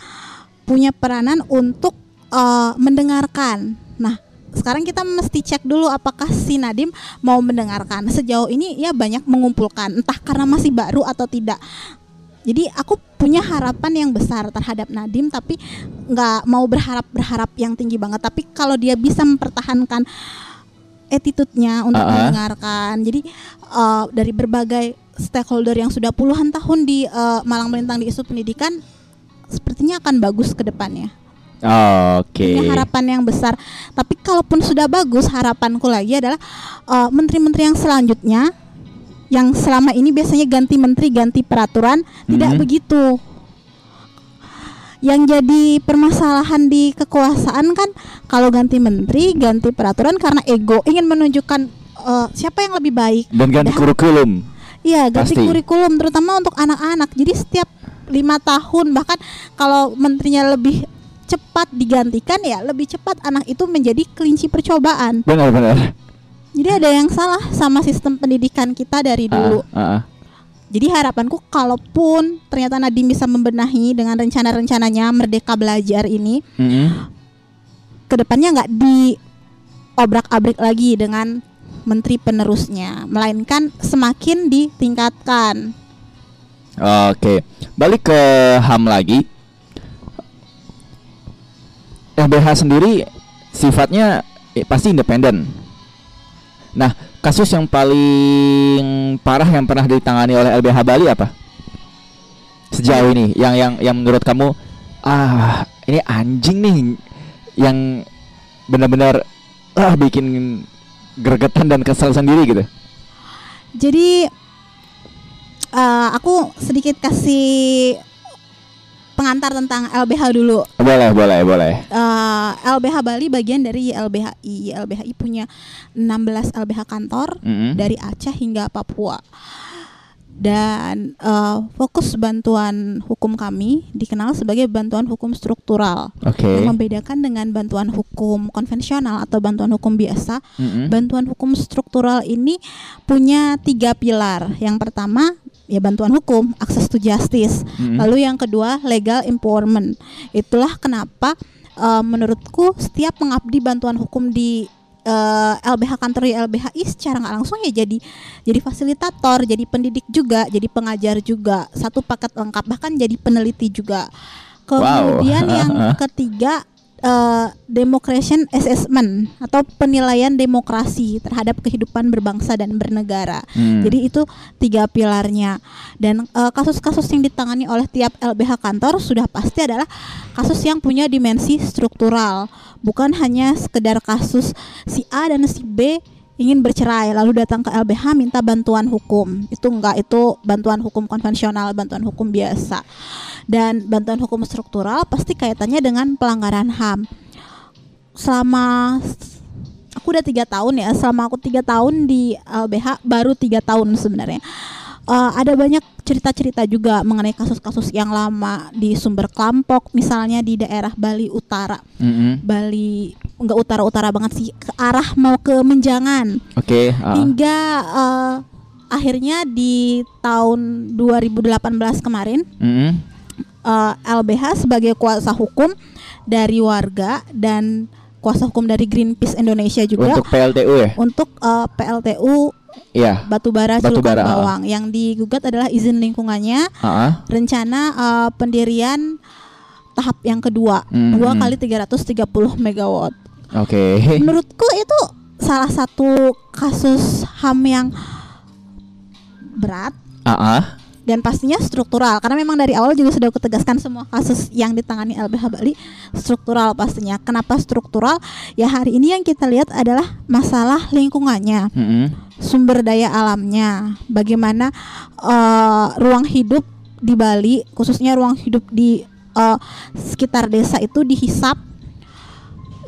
punya peranan untuk eh, mendengarkan. Nah, sekarang kita mesti cek dulu apakah si Nadim mau mendengarkan. Sejauh ini ya banyak mengumpulkan, entah karena masih baru atau tidak. Jadi aku punya harapan yang besar terhadap Nadim, tapi nggak mau berharap berharap yang tinggi banget. Tapi kalau dia bisa mempertahankan attitude-nya untuk Ah, ah. mendengarkan. Jadi eh, dari berbagai stakeholder yang sudah puluhan tahun di eh, Malang melintang di isu pendidikan, sepertinya akan bagus ke depannya. Oke. Punya harapan yang besar. Tapi kalaupun sudah bagus, harapanku lagi adalah eh, menteri-menteri yang selanjutnya yang selama ini biasanya ganti menteri, ganti peraturan, tidak Mhm. begitu. Yang jadi permasalahan di kekuasaan kan kalau ganti menteri, ganti peraturan karena ego ingin menunjukkan eh, siapa yang lebih baik. Dan ganti Padahal- kurikulum. Iya, ganti Pasti. kurikulum terutama untuk anak-anak. Jadi setiap lima tahun bahkan kalau menterinya lebih cepat digantikan ya lebih cepat anak itu menjadi kelinci percobaan. Benar-benar. Jadi ada yang salah sama sistem pendidikan kita dari dulu. Ah, ah, ah. Jadi harapanku kalaupun ternyata Nadiem bisa membenahi dengan rencana-rencananya Merdeka Belajar ini, Mm-mm. ke depannya nggak diobrak-abrik lagi dengan menteri penerusnya, melainkan semakin ditingkatkan. Oke, balik ke HAM lagi. LBH sendiri sifatnya eh, pasti independen. Nah, kasus yang paling parah yang pernah ditangani oleh LBH Bali apa? Sejauh ini, yang yang yang menurut kamu ah ini anjing nih yang benar-benar ah bikin gregetan dan kesel sendiri gitu. Jadi eh, aku sedikit kasih pengantar tentang LBH dulu. Boleh, boleh, boleh. Eh, LBH Bali bagian dari YLBHI. YLBHI punya 16 LBH kantor Mm-mm. dari Aceh hingga Papua. Dan eh, fokus bantuan hukum kami dikenal sebagai bantuan hukum struktural. Oke. Yang membedakan dengan bantuan hukum konvensional atau bantuan hukum biasa, Mm-mm. bantuan hukum struktural ini punya tiga pilar. Yang pertama ya bantuan hukum, access to justice. Mm-mm. Lalu yang kedua legal empowerment. Itulah kenapa eh, menurutku setiap mengabdi bantuan hukum di eh, LBH kantor LBHI secara nggak langsung ya jadi jadi fasilitator, jadi pendidik juga, jadi pengajar juga, satu paket lengkap bahkan jadi peneliti juga. Wow. Kemudian yang ketiga eh, democration assessment atau penilaian demokrasi terhadap kehidupan berbangsa dan bernegara. Hmm. Jadi itu tiga pilarnya. Dan eh, kasus-kasus yang ditangani oleh tiap LBH kantor sudah pasti adalah kasus yang punya dimensi struktural, bukan hanya sekedar kasus si A dan si B ingin bercerai lalu datang ke LBH minta bantuan hukum. Itu enggak, itu bantuan hukum konvensional, bantuan hukum biasa. Dan bantuan hukum struktural pasti kaitannya dengan pelanggaran HAM. Selama aku udah tiga tahun ya selama aku tiga tahun di LBH baru tiga tahun sebenarnya Eh, ada banyak cerita-cerita juga mengenai kasus-kasus yang lama di sumber Klampok misalnya di daerah Bali Utara Mm-mm. Bali enggak utara-utara banget sih ke arah mau ke Menjangan Oke. ah. hingga eh, akhirnya di tahun 2018 kemarin Mm-mm. eh, LBH sebagai kuasa hukum dari warga dan kuasa hukum dari Greenpeace Indonesia juga Untuk PLTU ya? untuk eh, PLTU Iya. Batubara Cilukan Batubara, ah. Bawang yang digugat adalah izin lingkungannya ah. rencana eh, pendirian tahap yang kedua Hmm, dua hmm. kali 330 megawatt Oke. menurutku itu salah satu kasus HAM yang berat Ah, ah. Dan pastinya struktural karena memang dari awal juga sudah kutegaskan semua kasus yang ditangani LBH Bali struktural pastinya. Kenapa struktural? Ya hari ini yang kita lihat adalah masalah lingkungannya, Mm-mm. sumber daya alamnya, bagaimana eh, ruang hidup di Bali, khususnya ruang hidup di eh, sekitar desa itu dihisap.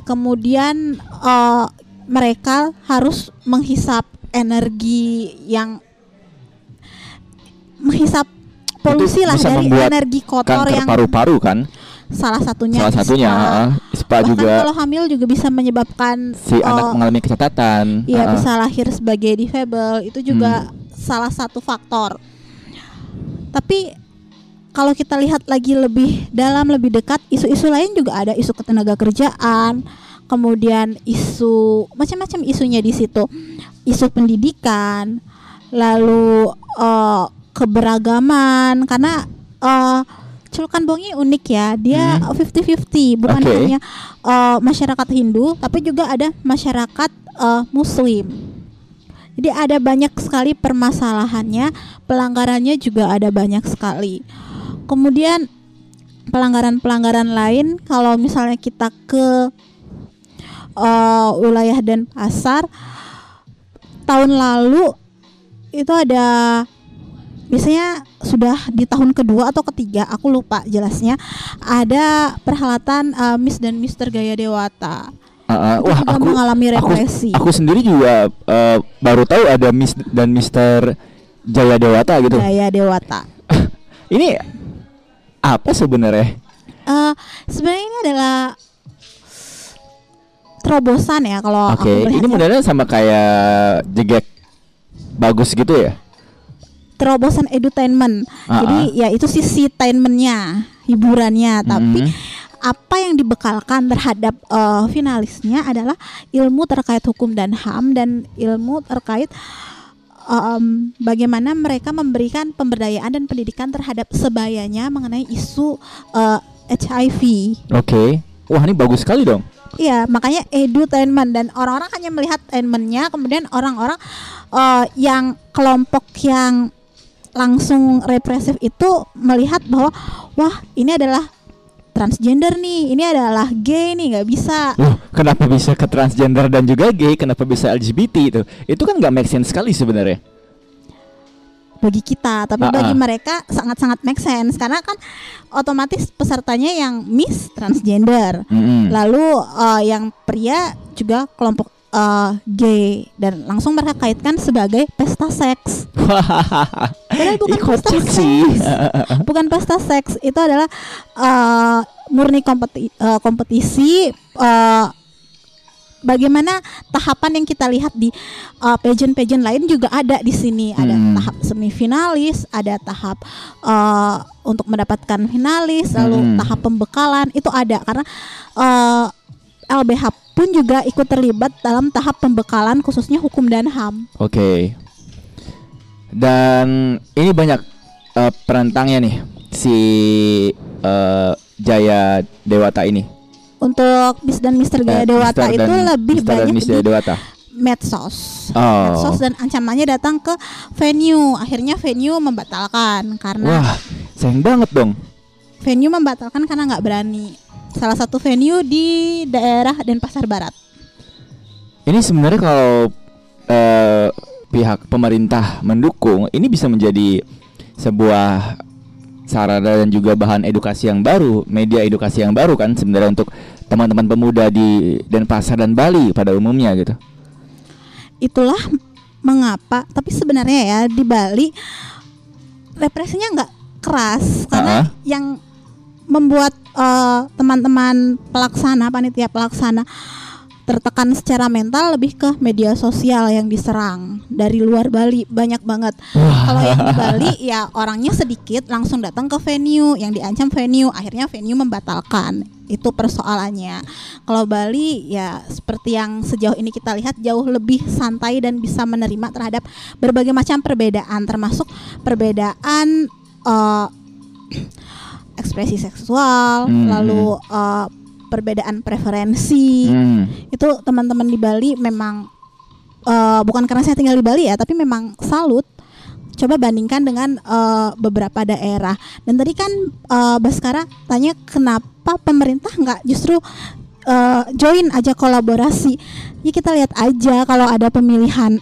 Kemudian eh, mereka harus menghisap energi yang menghisap polusi lah dari energi kotor yang paru-paru kan? salah satunya Salah satunya ISPA. juga kalau hamil juga bisa menyebabkan si anak eh, mengalami kecacatan. Iya Heeh. bisa lahir sebagai difabel itu juga Hmm. salah satu faktor. Tapi kalau kita lihat lagi lebih dalam lebih dekat isu-isu lain juga ada isu ketenaga kerjaan, kemudian isu macam-macam isunya di situ, isu pendidikan, lalu eh, keberagaman karena eh, Culukan Bongi unik ya, dia Hmm. 50-50 bukan Oke. hanya eh, masyarakat Hindu tapi juga ada masyarakat eh, Muslim. Jadi ada banyak sekali permasalahannya, pelanggarannya juga ada banyak sekali. Kemudian pelanggaran-pelanggaran lain kalau misalnya kita ke eh, wilayah Denpasar tahun lalu itu ada biasanya sudah di tahun kedua atau ketiga aku lupa jelasnya ada perhelatan eh, Miss dan Mister Gaya Dewata Heeh. itu Wah, aku mengalami aku, represi aku sendiri juga eh, baru tahu ada Miss dan Mister Jaya Dewata gitu. Gaya Dewata Ini apa sebenarnya? Eh, sebenarnya ini adalah terobosan ya kalau Oke, aku ini modelnya sama kayak jegek bagus gitu ya? Terobosan edutainment. Ah, Jadi ya itu sisi tainmentnya, hiburannya. Tapi Mm. apa yang dibekalkan terhadap eh, finalisnya adalah ilmu terkait hukum dan ham dan ilmu terkait em, bagaimana mereka memberikan pemberdayaan dan pendidikan terhadap sebayanya mengenai isu eh, HIV. Oke. Wah, ini bagus sekali dong. Iya, makanya edutainment dan orang-orang hanya melihat tainmentnya, kemudian orang-orang eh, yang kelompok yang langsung represif itu melihat bahwa wah ini adalah transgender nih, ini adalah gay nih, nggak bisa. Loh, kenapa bisa ke transgender dan juga gay? Kenapa bisa LGBT itu? Itu kan nggak make sense sekali sebenarnya. bagi kita, tapi Ah, bagi ah. mereka sangat-sangat make sense karena kan otomatis pesertanya yang miss transgender, Mm-mm. lalu eh, yang pria juga kelompok eh, gay dan langsung mereka kaitkan sebagai pesta seks. Padahal bukan Ih, pesta seks. bukan pesta seks itu adalah eh, murni kompeti- eh, kompetisi eh, bagaimana tahapan yang kita lihat di eh, pageant-pageant lain juga ada di sini ada Hmm. tahap semifinalis ada tahap eh, untuk mendapatkan finalis lalu Hmm. tahap pembekalan itu ada karena eh, LBH pun juga ikut terlibat dalam tahap pembekalan khususnya hukum dan ham Oke. Dan ini banyak penentangnya nih si eh, Jaya Dewata ini. untuk Miss dan Mister Gaya Eh, Dewata Mister itu dan- lebih Mister dan banyak Miss di Jaya Dewata. medsos. Oh. Medsos dan ancamannya datang ke venue. Akhirnya venue membatalkan karena Wah, sayang banget dong. venue membatalkan karena nggak berani. Salah satu venue di daerah Denpasar Barat. Ini sebenarnya kalau eh, pihak pemerintah mendukung, ini bisa menjadi sebuah sarana dan juga bahan edukasi yang baru, media edukasi yang baru kan sebenarnya untuk teman-teman pemuda di Denpasar dan Bali pada umumnya gitu. Itulah mengapa. Tapi sebenarnya ya di Bali represinya nggak keras karena Ah. yang membuat eh, teman-teman pelaksana panitia pelaksana tertekan secara mental lebih ke media sosial yang diserang dari luar Bali. Banyak banget. Kalau yang di Bali ya orangnya sedikit langsung datang ke venue. Yang diancam venue akhirnya venue membatalkan. Itu persoalannya. Kalau Bali ya seperti yang sejauh ini kita lihat jauh lebih santai dan bisa menerima terhadap berbagai macam perbedaan. Termasuk perbedaan eh, ekspresi seksual Hmm. lalu eh, perbedaan preferensi Hmm. itu teman-teman di Bali memang eh, bukan karena saya tinggal di Bali ya tapi memang salut coba bandingkan dengan eh, beberapa daerah dan tadi kan eh, Baskara tanya kenapa pemerintah nggak justru eh, join aja kolaborasi ya kita lihat aja kalau ada pemilihan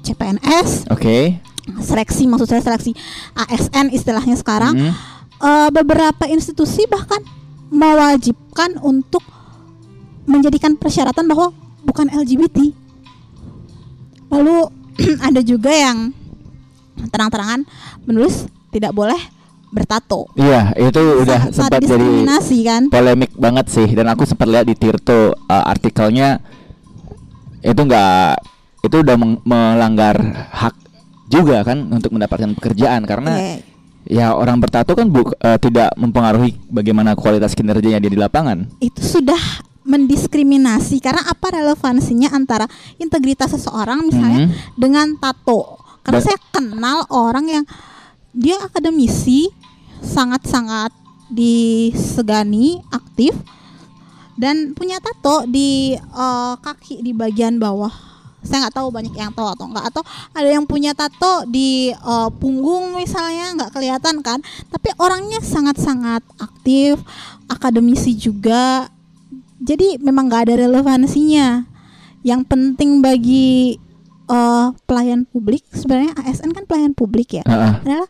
CPNS Oke. seleksi maksud saya seleksi ASN istilahnya sekarang Hmm. Eh, beberapa institusi bahkan mewajibkan untuk menjadikan persyaratan bahwa bukan LGBT. Lalu ada juga yang terang-terangan menulis tidak boleh bertato. Iya, itu udah Sangat- sempat jadi kan? polemik banget sih dan aku sempat lihat di Tirto uh, artikelnya itu enggak itu udah melanggar hak juga kan untuk mendapatkan pekerjaan karena. Ya orang bertato kan bu- uh, tidak mempengaruhi bagaimana kualitas kinerjanya dia di lapangan. itu sudah mendiskriminasi karena apa relevansinya antara integritas seseorang misalnya Mhm. dengan tato karena Ba- saya kenal orang yang dia akademisi sangat-sangat disegani aktif dan punya tato di eh, kaki di bagian bawah saya nggak tahu banyak yang tahu atau enggak atau ada yang punya tato di eh, punggung misalnya nggak kelihatan kan? Tapi orangnya sangat-sangat aktif akademisi juga. Jadi memang nggak ada relevansinya. Yang penting bagi eh, pelayan publik sebenarnya ASN kan pelayan publik ya Heeh. adalah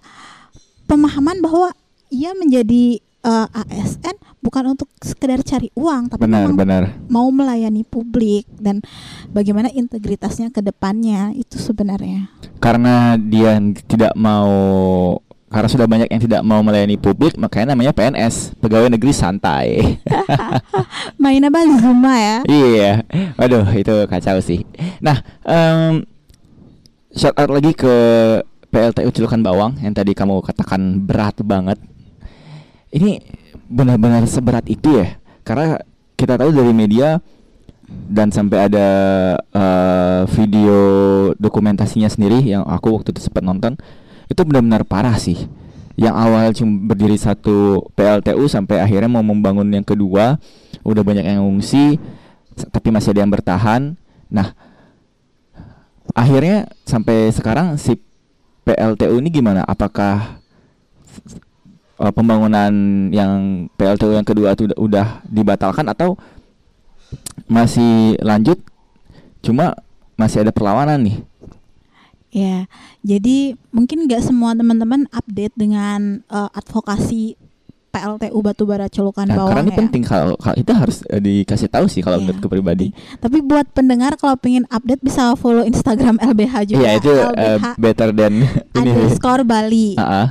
pemahaman bahwa ia menjadi eh, ASN bukan untuk sekedar cari uang tapi benar, memang benar. mau melayani publik dan bagaimana integritasnya ke depannya itu sebenarnya Karena dia tidak mau karena sudah banyak yang tidak mau melayani publik makanya namanya PNS, pegawai negeri santai. main apa Zuma ya Iya, waduh itu kacau sih. Nah, em shout out lagi ke PLTU Cilukan Bawang yang tadi kamu katakan berat banget. Ini benar-benar seberat itu ya? Karena kita tahu dari media dan sampai ada eh, video dokumentasinya sendiri yang aku waktu itu sempat nonton itu benar-benar parah sih. Yang awal cuma berdiri satu PLTU sampai akhirnya mau membangun yang kedua, udah banyak yang ngungsi, tapi masih ada yang bertahan. Nah, akhirnya sampai sekarang si PLTU ini gimana? Apakah uh, pembangunan yang PLTU yang kedua itu udah, udah dibatalkan atau masih lanjut? Cuma masih ada perlawanan nih. ya jadi mungkin nggak semua teman-teman update dengan eh, advokasi PLTU Batubara Colukan Nah, Bawang karena ini ya. penting kalau kalau itu harus uh, dikasih tahu sih kalau Iya. menurutku pribadi. Tapi buat pendengar kalau pengen update bisa follow Instagram LBH juga. Iya itu uh, LBH better than ini. underscore Bali. Ah, ah.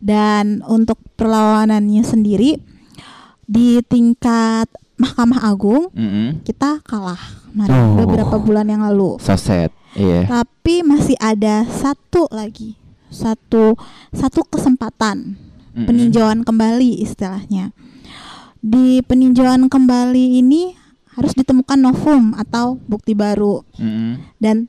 Dan untuk perlawanannya sendiri di tingkat Mahkamah Agung Mm-mm. kita kalah kemarin Oh. beberapa bulan yang lalu. So sad. Iya. Tapi masih ada satu lagi, satu satu kesempatan Mm-mm. peninjauan kembali istilahnya. Di peninjauan kembali ini harus ditemukan novum atau bukti baru Mm-mm. dan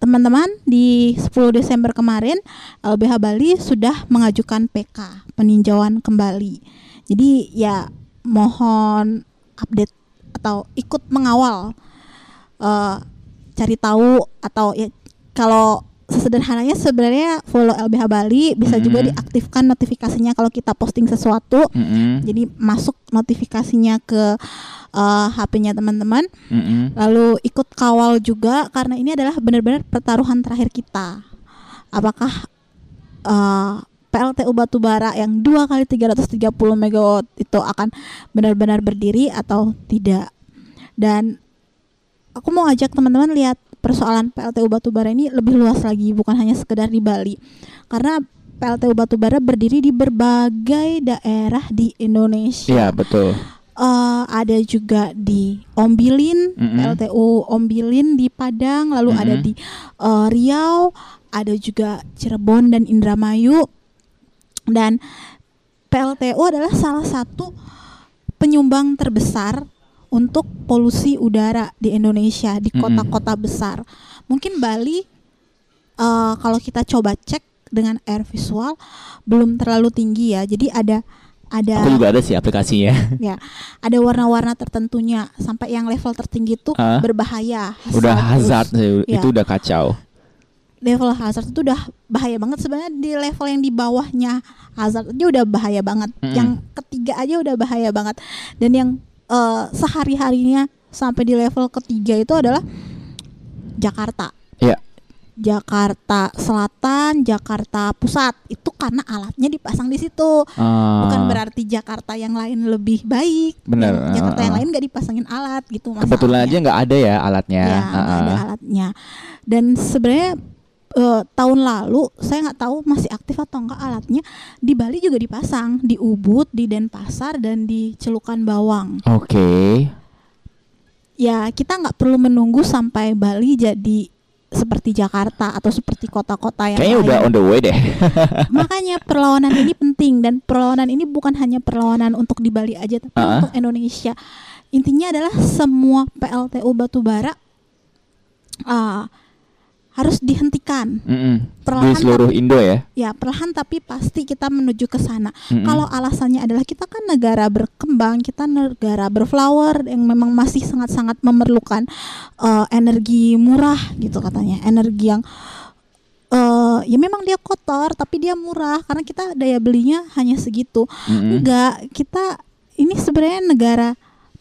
teman-teman di 10 Desember kemarin LBH Bali sudah mengajukan PK peninjauan kembali. Jadi ya mohon update atau ikut mengawal eh, cari tahu atau ya kalau sesederhananya sebenarnya follow LBH Bali bisa juga Mhm. diaktifkan notifikasinya kalau kita posting sesuatu. Mm-mm. Jadi masuk notifikasinya ke eh, HP-nya teman-teman Mm-mm. lalu ikut kawal juga karena ini adalah benar-benar pertaruhan terakhir kita. Apakah eh, PLTU batubara yang dua kali 330 megawatt itu akan benar-benar berdiri atau tidak? Dan aku mau ajak teman-teman lihat persoalan PLTU batubara ini lebih luas lagi, bukan hanya sekedar di Bali, karena PLTU batubara berdiri di berbagai daerah di Indonesia Iya betul. eh ada juga di Ombilin, Mm-mm. PLTU Ombilin di Padang, lalu ada Mm-mm. di eh, Riau, ada juga Cirebon dan Indramayu. Dan PLTU adalah salah satu penyumbang terbesar untuk polusi udara di Indonesia di kota-kota besar. Mungkin Bali eh, kalau kita coba cek dengan air visual belum terlalu tinggi ya. Jadi ada ada Aku juga ada sih aplikasinya. ya ada warna-warna tertentunya sampai yang level tertinggi itu Ah. berbahaya udah hazard sih, Iya. itu udah kacau. level hazard itu udah bahaya banget sebenarnya di level yang di bawahnya hazard aja udah bahaya banget Mm-mm. yang ketiga aja udah bahaya banget dan yang eh, sehari harinya sampai di level ketiga itu adalah Jakarta Iya. Jakarta Selatan, Jakarta Pusat itu karena alatnya dipasang di situ. Bukan Ah, berarti Jakarta yang lain lebih baik. Benar, Yang Jakarta ah, yang ah. lain nggak dipasangin alat gitu kebetulan masalahnya. aja nggak ada ya alatnya. ya Ah, nggak ada ah. alatnya. Dan sebenarnya eh, tahun lalu saya nggak tahu masih aktif atau enggak alatnya di Bali juga dipasang di Ubud di Denpasar dan di Celukan Bawang Oke. ya kita nggak perlu menunggu sampai Bali jadi seperti Jakarta atau seperti kota-kota yang Kayaknya lain. udah on the way deh. Makanya perlawanan ini penting dan perlawanan ini bukan hanya perlawanan untuk di Bali aja tapi Ah. untuk Indonesia. Intinya adalah semua PLTU batubara ah, harus dihentikan. Mm-mm. Di Perlahan seluruh Indo ya. Ya, perlahan tapi pasti kita menuju ke sana. Mm-mm. Kalau alasannya adalah kita kan negara berkembang, kita negara berflower yang memang masih sangat-sangat memerlukan eh, energi murah gitu katanya, energi yang eh ya memang dia kotor tapi dia murah karena kita daya belinya hanya segitu. Mm-mm. Enggak, kita ini sebenarnya negara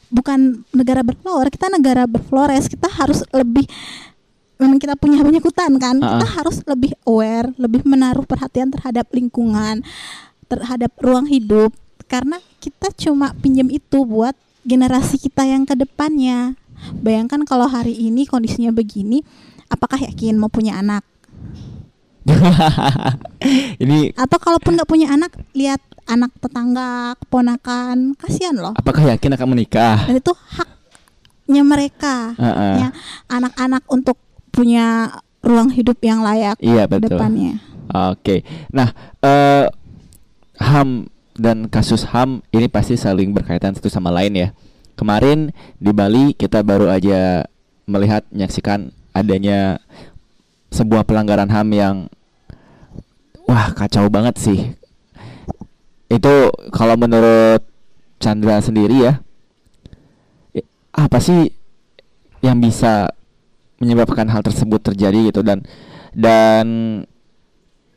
bukan negara berflower, kita negara berflores. Kita harus lebih memang kita punya banyak hutan kan. Kita Ah-ah. harus lebih aware, lebih menaruh perhatian terhadap lingkungan, terhadap ruang hidup karena kita cuma pinjam itu buat generasi kita yang ke depannya. Bayangkan kalau hari ini kondisinya begini, apakah yakin mau punya anak? Ini Atau kalaupun nggak punya anak, lihat anak tetangga, keponakan, kasihan loh. apakah yakin akan menikah? dan itu haknya mereka Heeh. ya anak-anak untuk punya ruang hidup yang layak Iya ke betul. depannya Oke. Nah, eh HAM dan kasus HAM ini pasti saling berkaitan satu sama lain ya. Kemarin di Bali kita baru aja melihat menyaksikan adanya sebuah pelanggaran HAM yang wah kacau banget sih. Itu kalau menurut Chandra sendiri ya, apa sih yang bisa menyebabkan hal tersebut terjadi gitu dan dan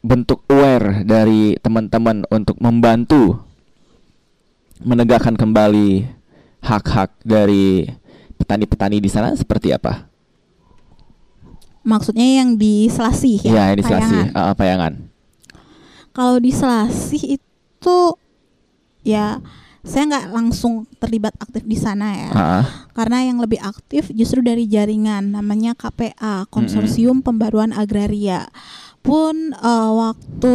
bentuk aware dari teman-teman untuk membantu menegakkan kembali hak-hak dari petani-petani di sana seperti apa? maksudnya yang di Selasih Iya, ya, ini Selasi, Payangan. uh, Payangan. kalau di Selasih itu ya saya nggak langsung terlibat aktif di sana ya. Ah, karena yang lebih aktif justru dari jaringan namanya KPA Konsorsium Pembaruan Agraria. Pun eh, waktu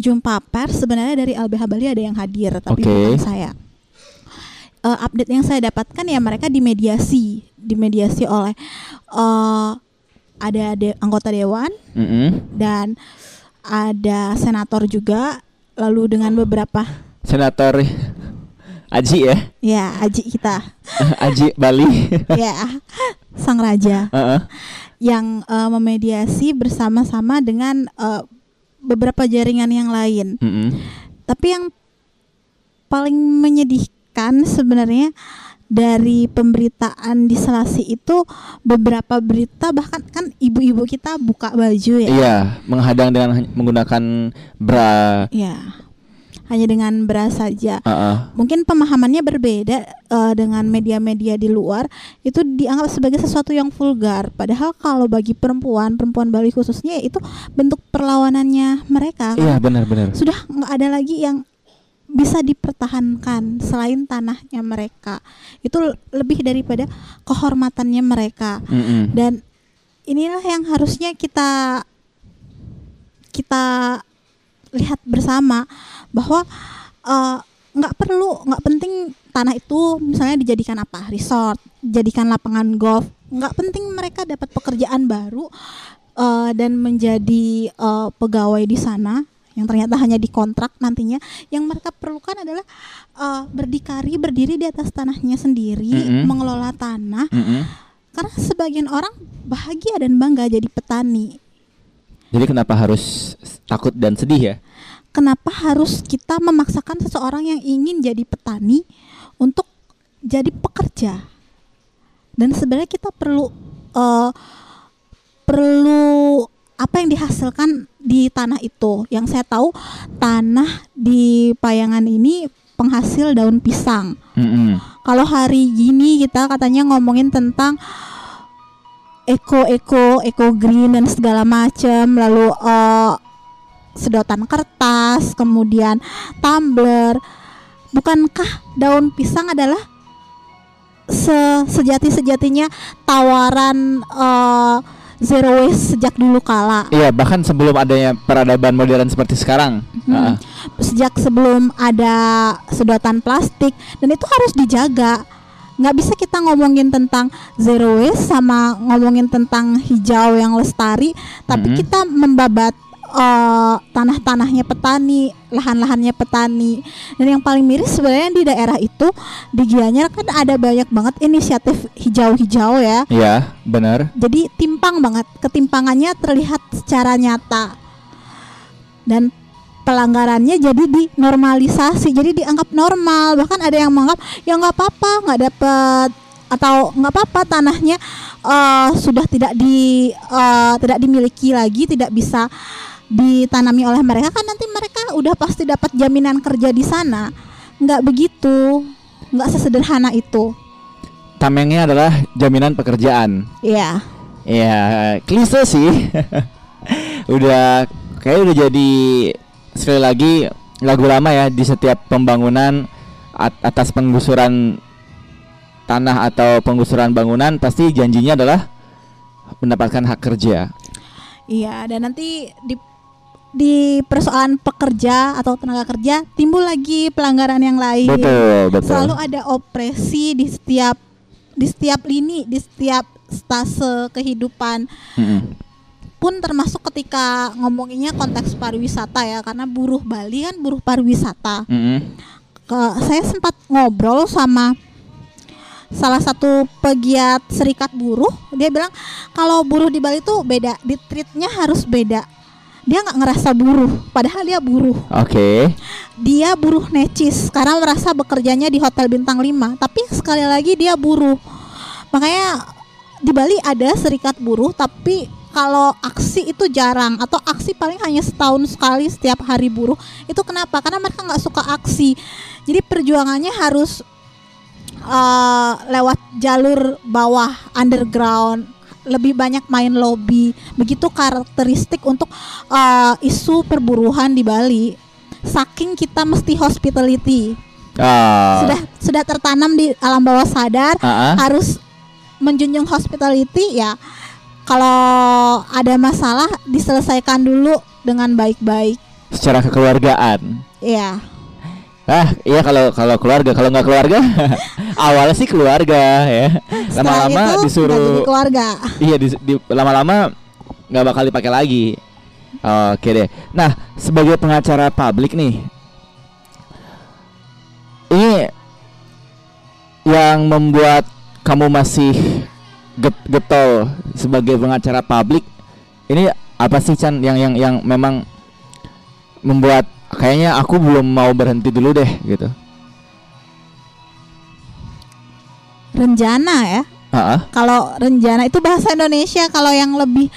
jumpa pers sebenarnya dari LBH Bali ada yang hadir tapi Oke. bukan saya. Eh, update yang saya dapatkan ya mereka dimediasi dimediasi oleh eh, ada de- anggota dewan mm-mm. dan ada senator juga lalu dengan beberapa Senator Aji ya, ya aji kita Aji Bali. ya sang raja Heeh. yang eh, memediasi bersama-sama dengan eh, beberapa jaringan yang lain. Mm-mm. Tapi yang paling menyedihkan sebenarnya dari pemberitaan di Selasi itu beberapa berita bahkan kan ibu-ibu kita buka baju ya. Iya, menghadang dengan menggunakan bra. Ya. Hanya dengan beras saja. Heeh. Mungkin pemahamannya berbeda eh, dengan media-media di luar itu dianggap sebagai sesuatu yang vulgar. Padahal kalau bagi perempuan, perempuan Bali khususnya itu bentuk perlawanannya mereka. Iya, benar-benar. Sudah nggak ada lagi yang bisa dipertahankan selain tanahnya mereka. Itu lebih daripada kehormatannya mereka. Mm-mm. Dan inilah yang harusnya kita kita lihat bersama bahwa eh, nggak perlu nggak penting tanah itu misalnya dijadikan apa resort jadikan lapangan golf nggak penting mereka dapat pekerjaan baru eh, dan menjadi eh, pegawai di sana yang ternyata hanya dikontrak nantinya yang mereka perlukan adalah eh, berdikari berdiri di atas tanahnya sendiri Mm-mm. mengelola tanah Mm-mm. karena sebagian orang bahagia dan bangga jadi petani. Jadi kenapa harus takut dan sedih ya? Kenapa harus kita memaksakan seseorang yang ingin jadi petani untuk jadi pekerja? Dan sebenarnya kita perlu eh, perlu apa yang dihasilkan di tanah itu. Yang saya tahu tanah di Payangan ini penghasil daun pisang. Mm-mm. kalau hari gini kita katanya ngomongin tentang eko eko eko green dan segala macam lalu eh, sedotan kertas kemudian tumbler bukankah daun pisang adalah se sejati sejatinya tawaran eh, zero waste sejak dulu kala. Iya, bahkan sebelum adanya peradaban modern seperti sekarang. Hmm. Ah, Sejak sebelum ada sedotan plastik dan itu harus dijaga. Nggak bisa kita ngomongin tentang zero waste sama ngomongin tentang hijau yang lestari, tapi Mhm. kita membabat eh, tanah-tanahnya petani, lahan-lahannya petani. Dan yang paling miris sebenarnya di daerah itu di Gianyar kan ada banyak banget inisiatif hijau-hijau ya. Iya, benar. Jadi timpang banget, ketimpangannya terlihat secara nyata. Dan pelanggarannya jadi dinormalisasi, jadi dianggap normal. Bahkan ada yang menganggap ya nggak apa-apa, nggak dapat atau nggak apa-apa tanahnya eh, sudah tidak di eh, tidak dimiliki lagi, tidak bisa ditanami oleh mereka kan nanti mereka udah pasti dapat jaminan kerja di sana. Nggak begitu, nggak sesederhana itu. Tamengnya adalah jaminan pekerjaan. Iya. Iya, klise sih. udah kayak udah jadi sekali lagi lagu lama ya di setiap pembangunan at- atas penggusuran tanah atau penggusuran bangunan pasti janjinya adalah mendapatkan hak kerja. Iya, dan nanti di di persoalan pekerja atau tenaga kerja timbul lagi pelanggaran yang lain. Betul, betul. Selalu ada opresi di setiap di setiap lini, di setiap stase kehidupan. Mm-mm. Pun termasuk ketika ngomonginnya konteks pariwisata ya, karena buruh Bali kan buruh pariwisata. Mm-mm. Ke, saya sempat ngobrol sama salah satu pegiat serikat buruh dia bilang kalau buruh di Bali tuh beda di treatnya harus beda dia nggak ngerasa buruh padahal dia buruh Oke. dia buruh necis karena merasa bekerjanya di hotel bintang 5 tapi sekali lagi dia buruh makanya di Bali ada serikat buruh tapi kalau aksi itu jarang atau aksi paling hanya setahun sekali setiap hari buruh itu kenapa? Karena mereka nggak suka aksi. Jadi perjuangannya harus eh, lewat jalur bawah underground lebih banyak main lobby. Begitu karakteristik untuk eh, isu perburuhan di Bali. Saking kita mesti hospitality. Ah. sudah sudah tertanam di alam bawah sadar Ah, ah. harus menjunjung hospitality ya kalau ada masalah diselesaikan dulu dengan baik-baik secara kekeluargaan. ya Ah, iya kalau kalau keluarga, kalau nggak keluarga, awalnya sih keluarga ya. Lama-lama disuruh keluarga Iya di, di- lama-lama nggak bakal dipakai lagi. Oke deh. Nah sebagai pengacara publik nih, ini yang membuat kamu masih get- getol sebagai pengacara publik, ini apa sih Chan yang yang yang memang membuat kayaknya aku belum mau berhenti dulu deh gitu. renjana ya? Kalau renjana itu bahasa Indonesia kalau yang lebih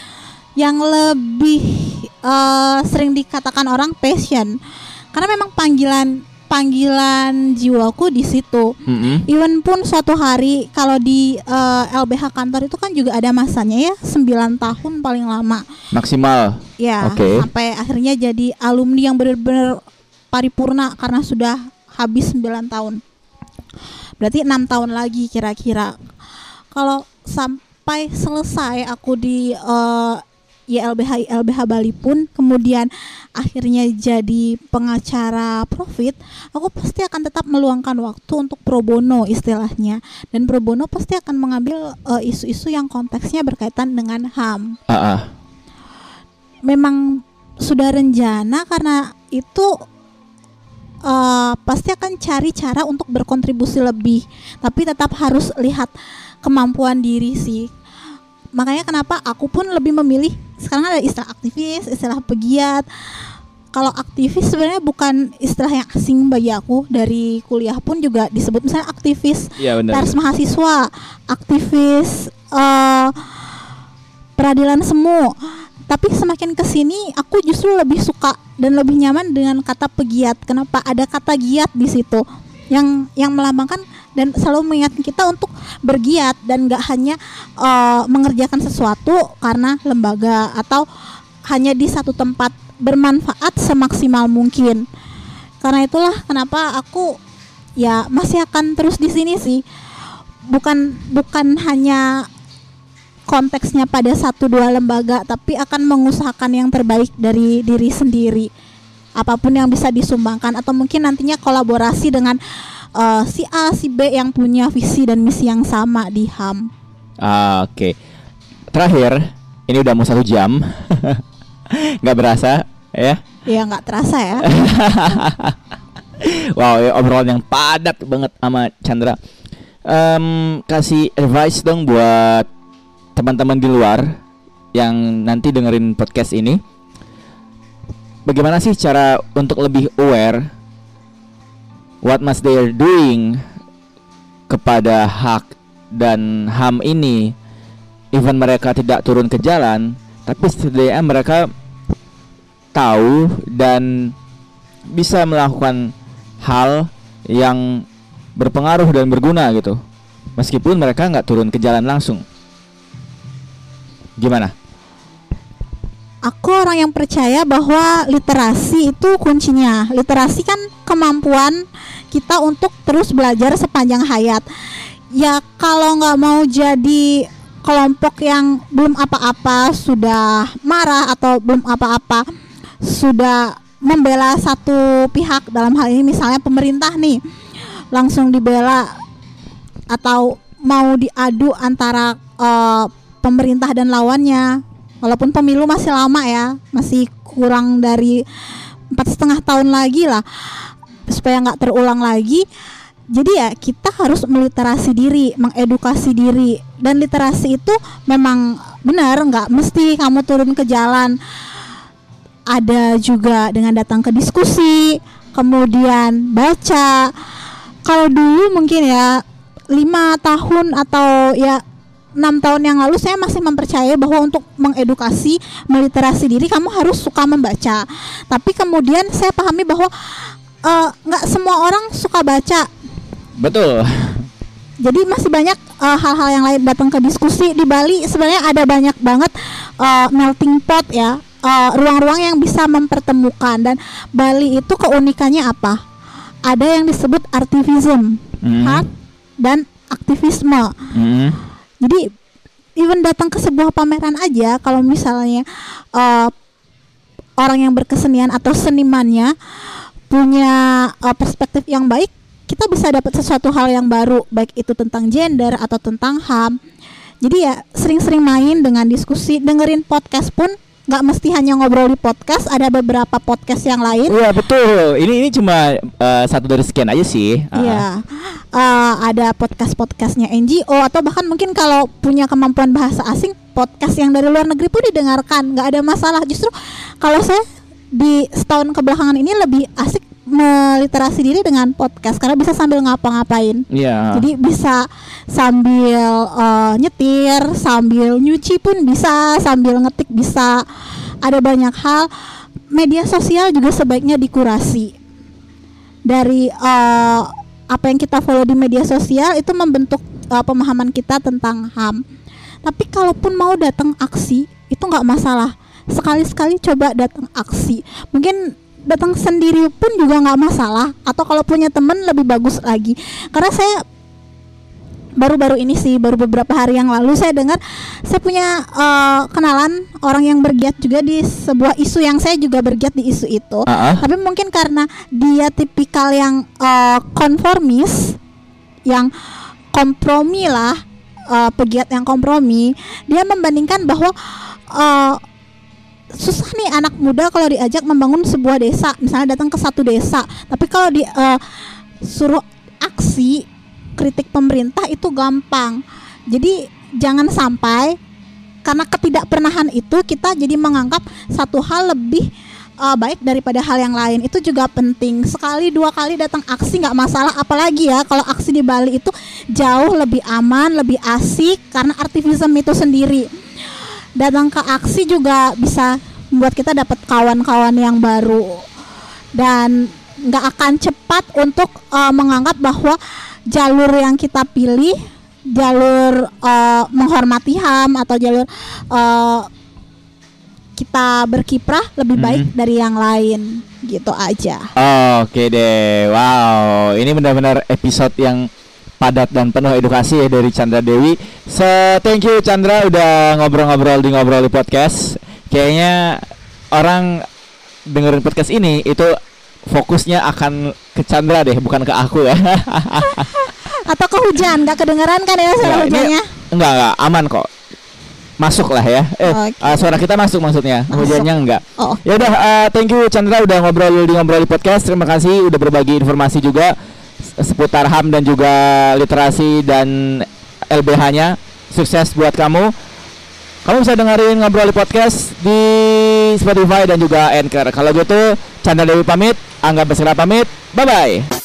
yang lebih eh, sering dikatakan orang passion. Karena memang panggilan panggilan jiwaku di situ Mm-mm. Even pun suatu hari kalau di eh, LBH kantor itu kan juga ada masanya ya 9 tahun paling lama maksimal. ya Oke. sampai akhirnya jadi alumni yang benar-benar paripurna karena sudah habis 9 tahun berarti enam tahun lagi kira-kira kalau sampai selesai aku di eh, YLBH YLBH Bali pun kemudian akhirnya jadi pengacara profit aku pasti akan tetap meluangkan waktu untuk pro bono istilahnya. Dan pro bono pasti akan mengambil eh, isu-isu yang konteksnya berkaitan dengan HAM Ah, ah. memang sudah rencana karena itu eh, pasti akan cari cara untuk berkontribusi lebih. Tapi tetap harus lihat kemampuan diri sih. Makanya kenapa aku pun lebih memilih sekarang ada istilah aktivis istilah pegiat kalau aktivis sebenarnya bukan istilah yang asing bagi aku dari kuliah pun juga disebut misalnya aktivis benar. pers mahasiswa, aktivis eh, peradilan semu. Tapi semakin ke sini aku justru lebih suka dan lebih nyaman dengan kata pegiat. Kenapa ada kata giat di situ yang yang melambangkan dan selalu mengingatkan kita untuk bergiat dan gak hanya eh, mengerjakan sesuatu karena lembaga atau hanya di satu tempat bermanfaat semaksimal mungkin. Karena itulah kenapa aku ya masih akan terus di sini sih bukan bukan hanya konteksnya pada satu dua lembaga tapi akan mengusahakan yang terbaik dari diri sendiri apa pun yang bisa disumbangkan atau mungkin nantinya kolaborasi dengan uh, si A si B yang punya visi dan misi yang sama di HAM Ah, Oke. Terakhir, ini udah mau satu jam. nggak berasa ya? ya nggak terasa ya wow, ya, obrolan yang padat banget sama Chandra. Em, kasih advice dong buat teman-teman di luar yang nanti dengerin podcast ini. Bagaimana sih cara untuk lebih aware what must they are doing kepada hak dan HAM ini? Even mereka tidak turun ke jalan tapi setidaknya mereka tahu dan bisa melakukan hal yang berpengaruh dan berguna gitu. Meskipun mereka nggak turun ke jalan langsung. Gimana Aku orang yang percaya bahwa literasi itu kuncinya. Literasi kan kemampuan kita untuk terus belajar sepanjang hayat. Ya kalau nggak mau jadi kelompok yang belum apa-apa sudah marah atau belum apa-apa sudah membela satu pihak dalam hal ini misalnya pemerintah nih langsung dibela atau mau diadu antara eh, pemerintah dan lawannya walaupun pemilu masih lama ya masih kurang dari empat setengah tahun lagi lah supaya nggak terulang lagi. Jadi ya kita harus meliterasi diri mengedukasi diri. Dan literasi itu memang benar nggak mesti kamu turun ke jalan. Ada juga dengan datang ke diskusi kemudian baca. Kalau dulu mungkin ya lima tahun atau ya enam tahun yang lalu saya masih mempercayai bahwa untuk mengedukasi meliterasi diri kamu harus suka membaca. Tapi kemudian saya pahami bahwa eh, nggak semua orang suka baca. Betul. Jadi masih banyak eh, hal-hal yang lain datang ke diskusi. Di Bali sebenarnya ada banyak banget eh, melting pot ya ruang-ruang yang bisa mempertemukan. Dan Bali itu keunikannya apa? Ada yang disebut artivism Hmm. art dan aktivisme. Mm. Jadi even datang ke sebuah pameran aja kalau misalnya eh, orang yang berkesenian atau senimannya punya eh, perspektif yang baik, kita bisa dapat sesuatu hal yang baru baik itu tentang gender atau tentang HAM. Jadi ya sering-sering main dengan diskusi, dengerin podcast pun nggak mesti hanya ngobrol di podcast, ada beberapa podcast yang lain. Iya betul. Ini ini cuma eh, satu dari sekian aja sih. Iya, Eh, ada podcast-podcastnya NGO atau bahkan mungkin kalau punya kemampuan bahasa asing, podcast yang dari luar negeri pun didengarkan, nggak ada masalah. Justru kalau saya di setahun kebelakangan ini lebih asik meliterasi diri dengan podcast karena bisa sambil ngapa-ngapain. Iya. Jadi bisa sambil eh, nyetir, sambil nyuci pun bisa, sambil ngetik bisa. Ada banyak hal. Media sosial juga sebaiknya dikurasi. Dari eh, apa yang kita follow di media sosial itu membentuk eh, pemahaman kita tentang HAM. Tapi kalaupun mau datang aksi itu nggak masalah. Sekali-sekali coba datang aksi. Mungkin datang sendiri pun juga nggak masalah. Atau kalau punya teman lebih bagus lagi. Karena saya baru-baru ini sih baru beberapa hari yang lalu saya dengar saya punya eh, kenalan orang yang bergiat juga di sebuah isu yang saya juga bergiat di isu itu Ah, ah. tapi mungkin karena dia tipikal yang eh, konformis yang kompromi lah eh, pegiat yang kompromi dia membandingkan bahwa eh, susah nih anak muda kalau diajak membangun sebuah desa misalnya datang ke satu desa. Tapi kalau di eh, suruh aksi kritik pemerintah itu gampang. Jadi jangan sampai karena ketidakpernahan itu kita jadi menganggap satu hal lebih eh, baik daripada hal yang lain. Itu juga penting. Sekali dua kali datang aksi nggak masalah. Apalagi ya kalau aksi di Bali itu jauh lebih aman lebih asik karena aktivisme itu sendiri datang ke aksi juga bisa membuat kita dapat kawan-kawan yang baru dan nggak akan cepat untuk eh, menganggap bahwa jalur yang kita pilih jalur eh, menghormati HAM atau jalur eh, kita berkiprah lebih baik Mhm. dari yang lain gitu aja. Oke deh, wow, ini benar-benar episode yang padat dan penuh edukasi ya dari Chandra Dewi. So thank you Chandra udah ngobrol-ngobrol di ngobrol di podcast. Kayaknya orang dengerin podcast ini itu fokusnya akan ke Chandra deh, bukan ke aku ya. Atau ke hujan, nggak kedengeran kan ya suara hujannya? enggak enggak aman kok. Masuk lah ya. Eh, Oke. uh, suara kita masuk maksudnya. Masuk. Hujannya enggak. Oh, Ya udah, uh, thank you Chandra udah ngobrol di ngobrol di podcast. Terima kasih udah berbagi informasi juga seputar HAM dan juga literasi dan LBH-nya. Sukses buat kamu. Kamu bisa dengerin ngobrol di podcast di Spotify dan juga Anchor. Kalau gitu, Chandra Dewi pamit, Angga Bersera pamit. Bye bye.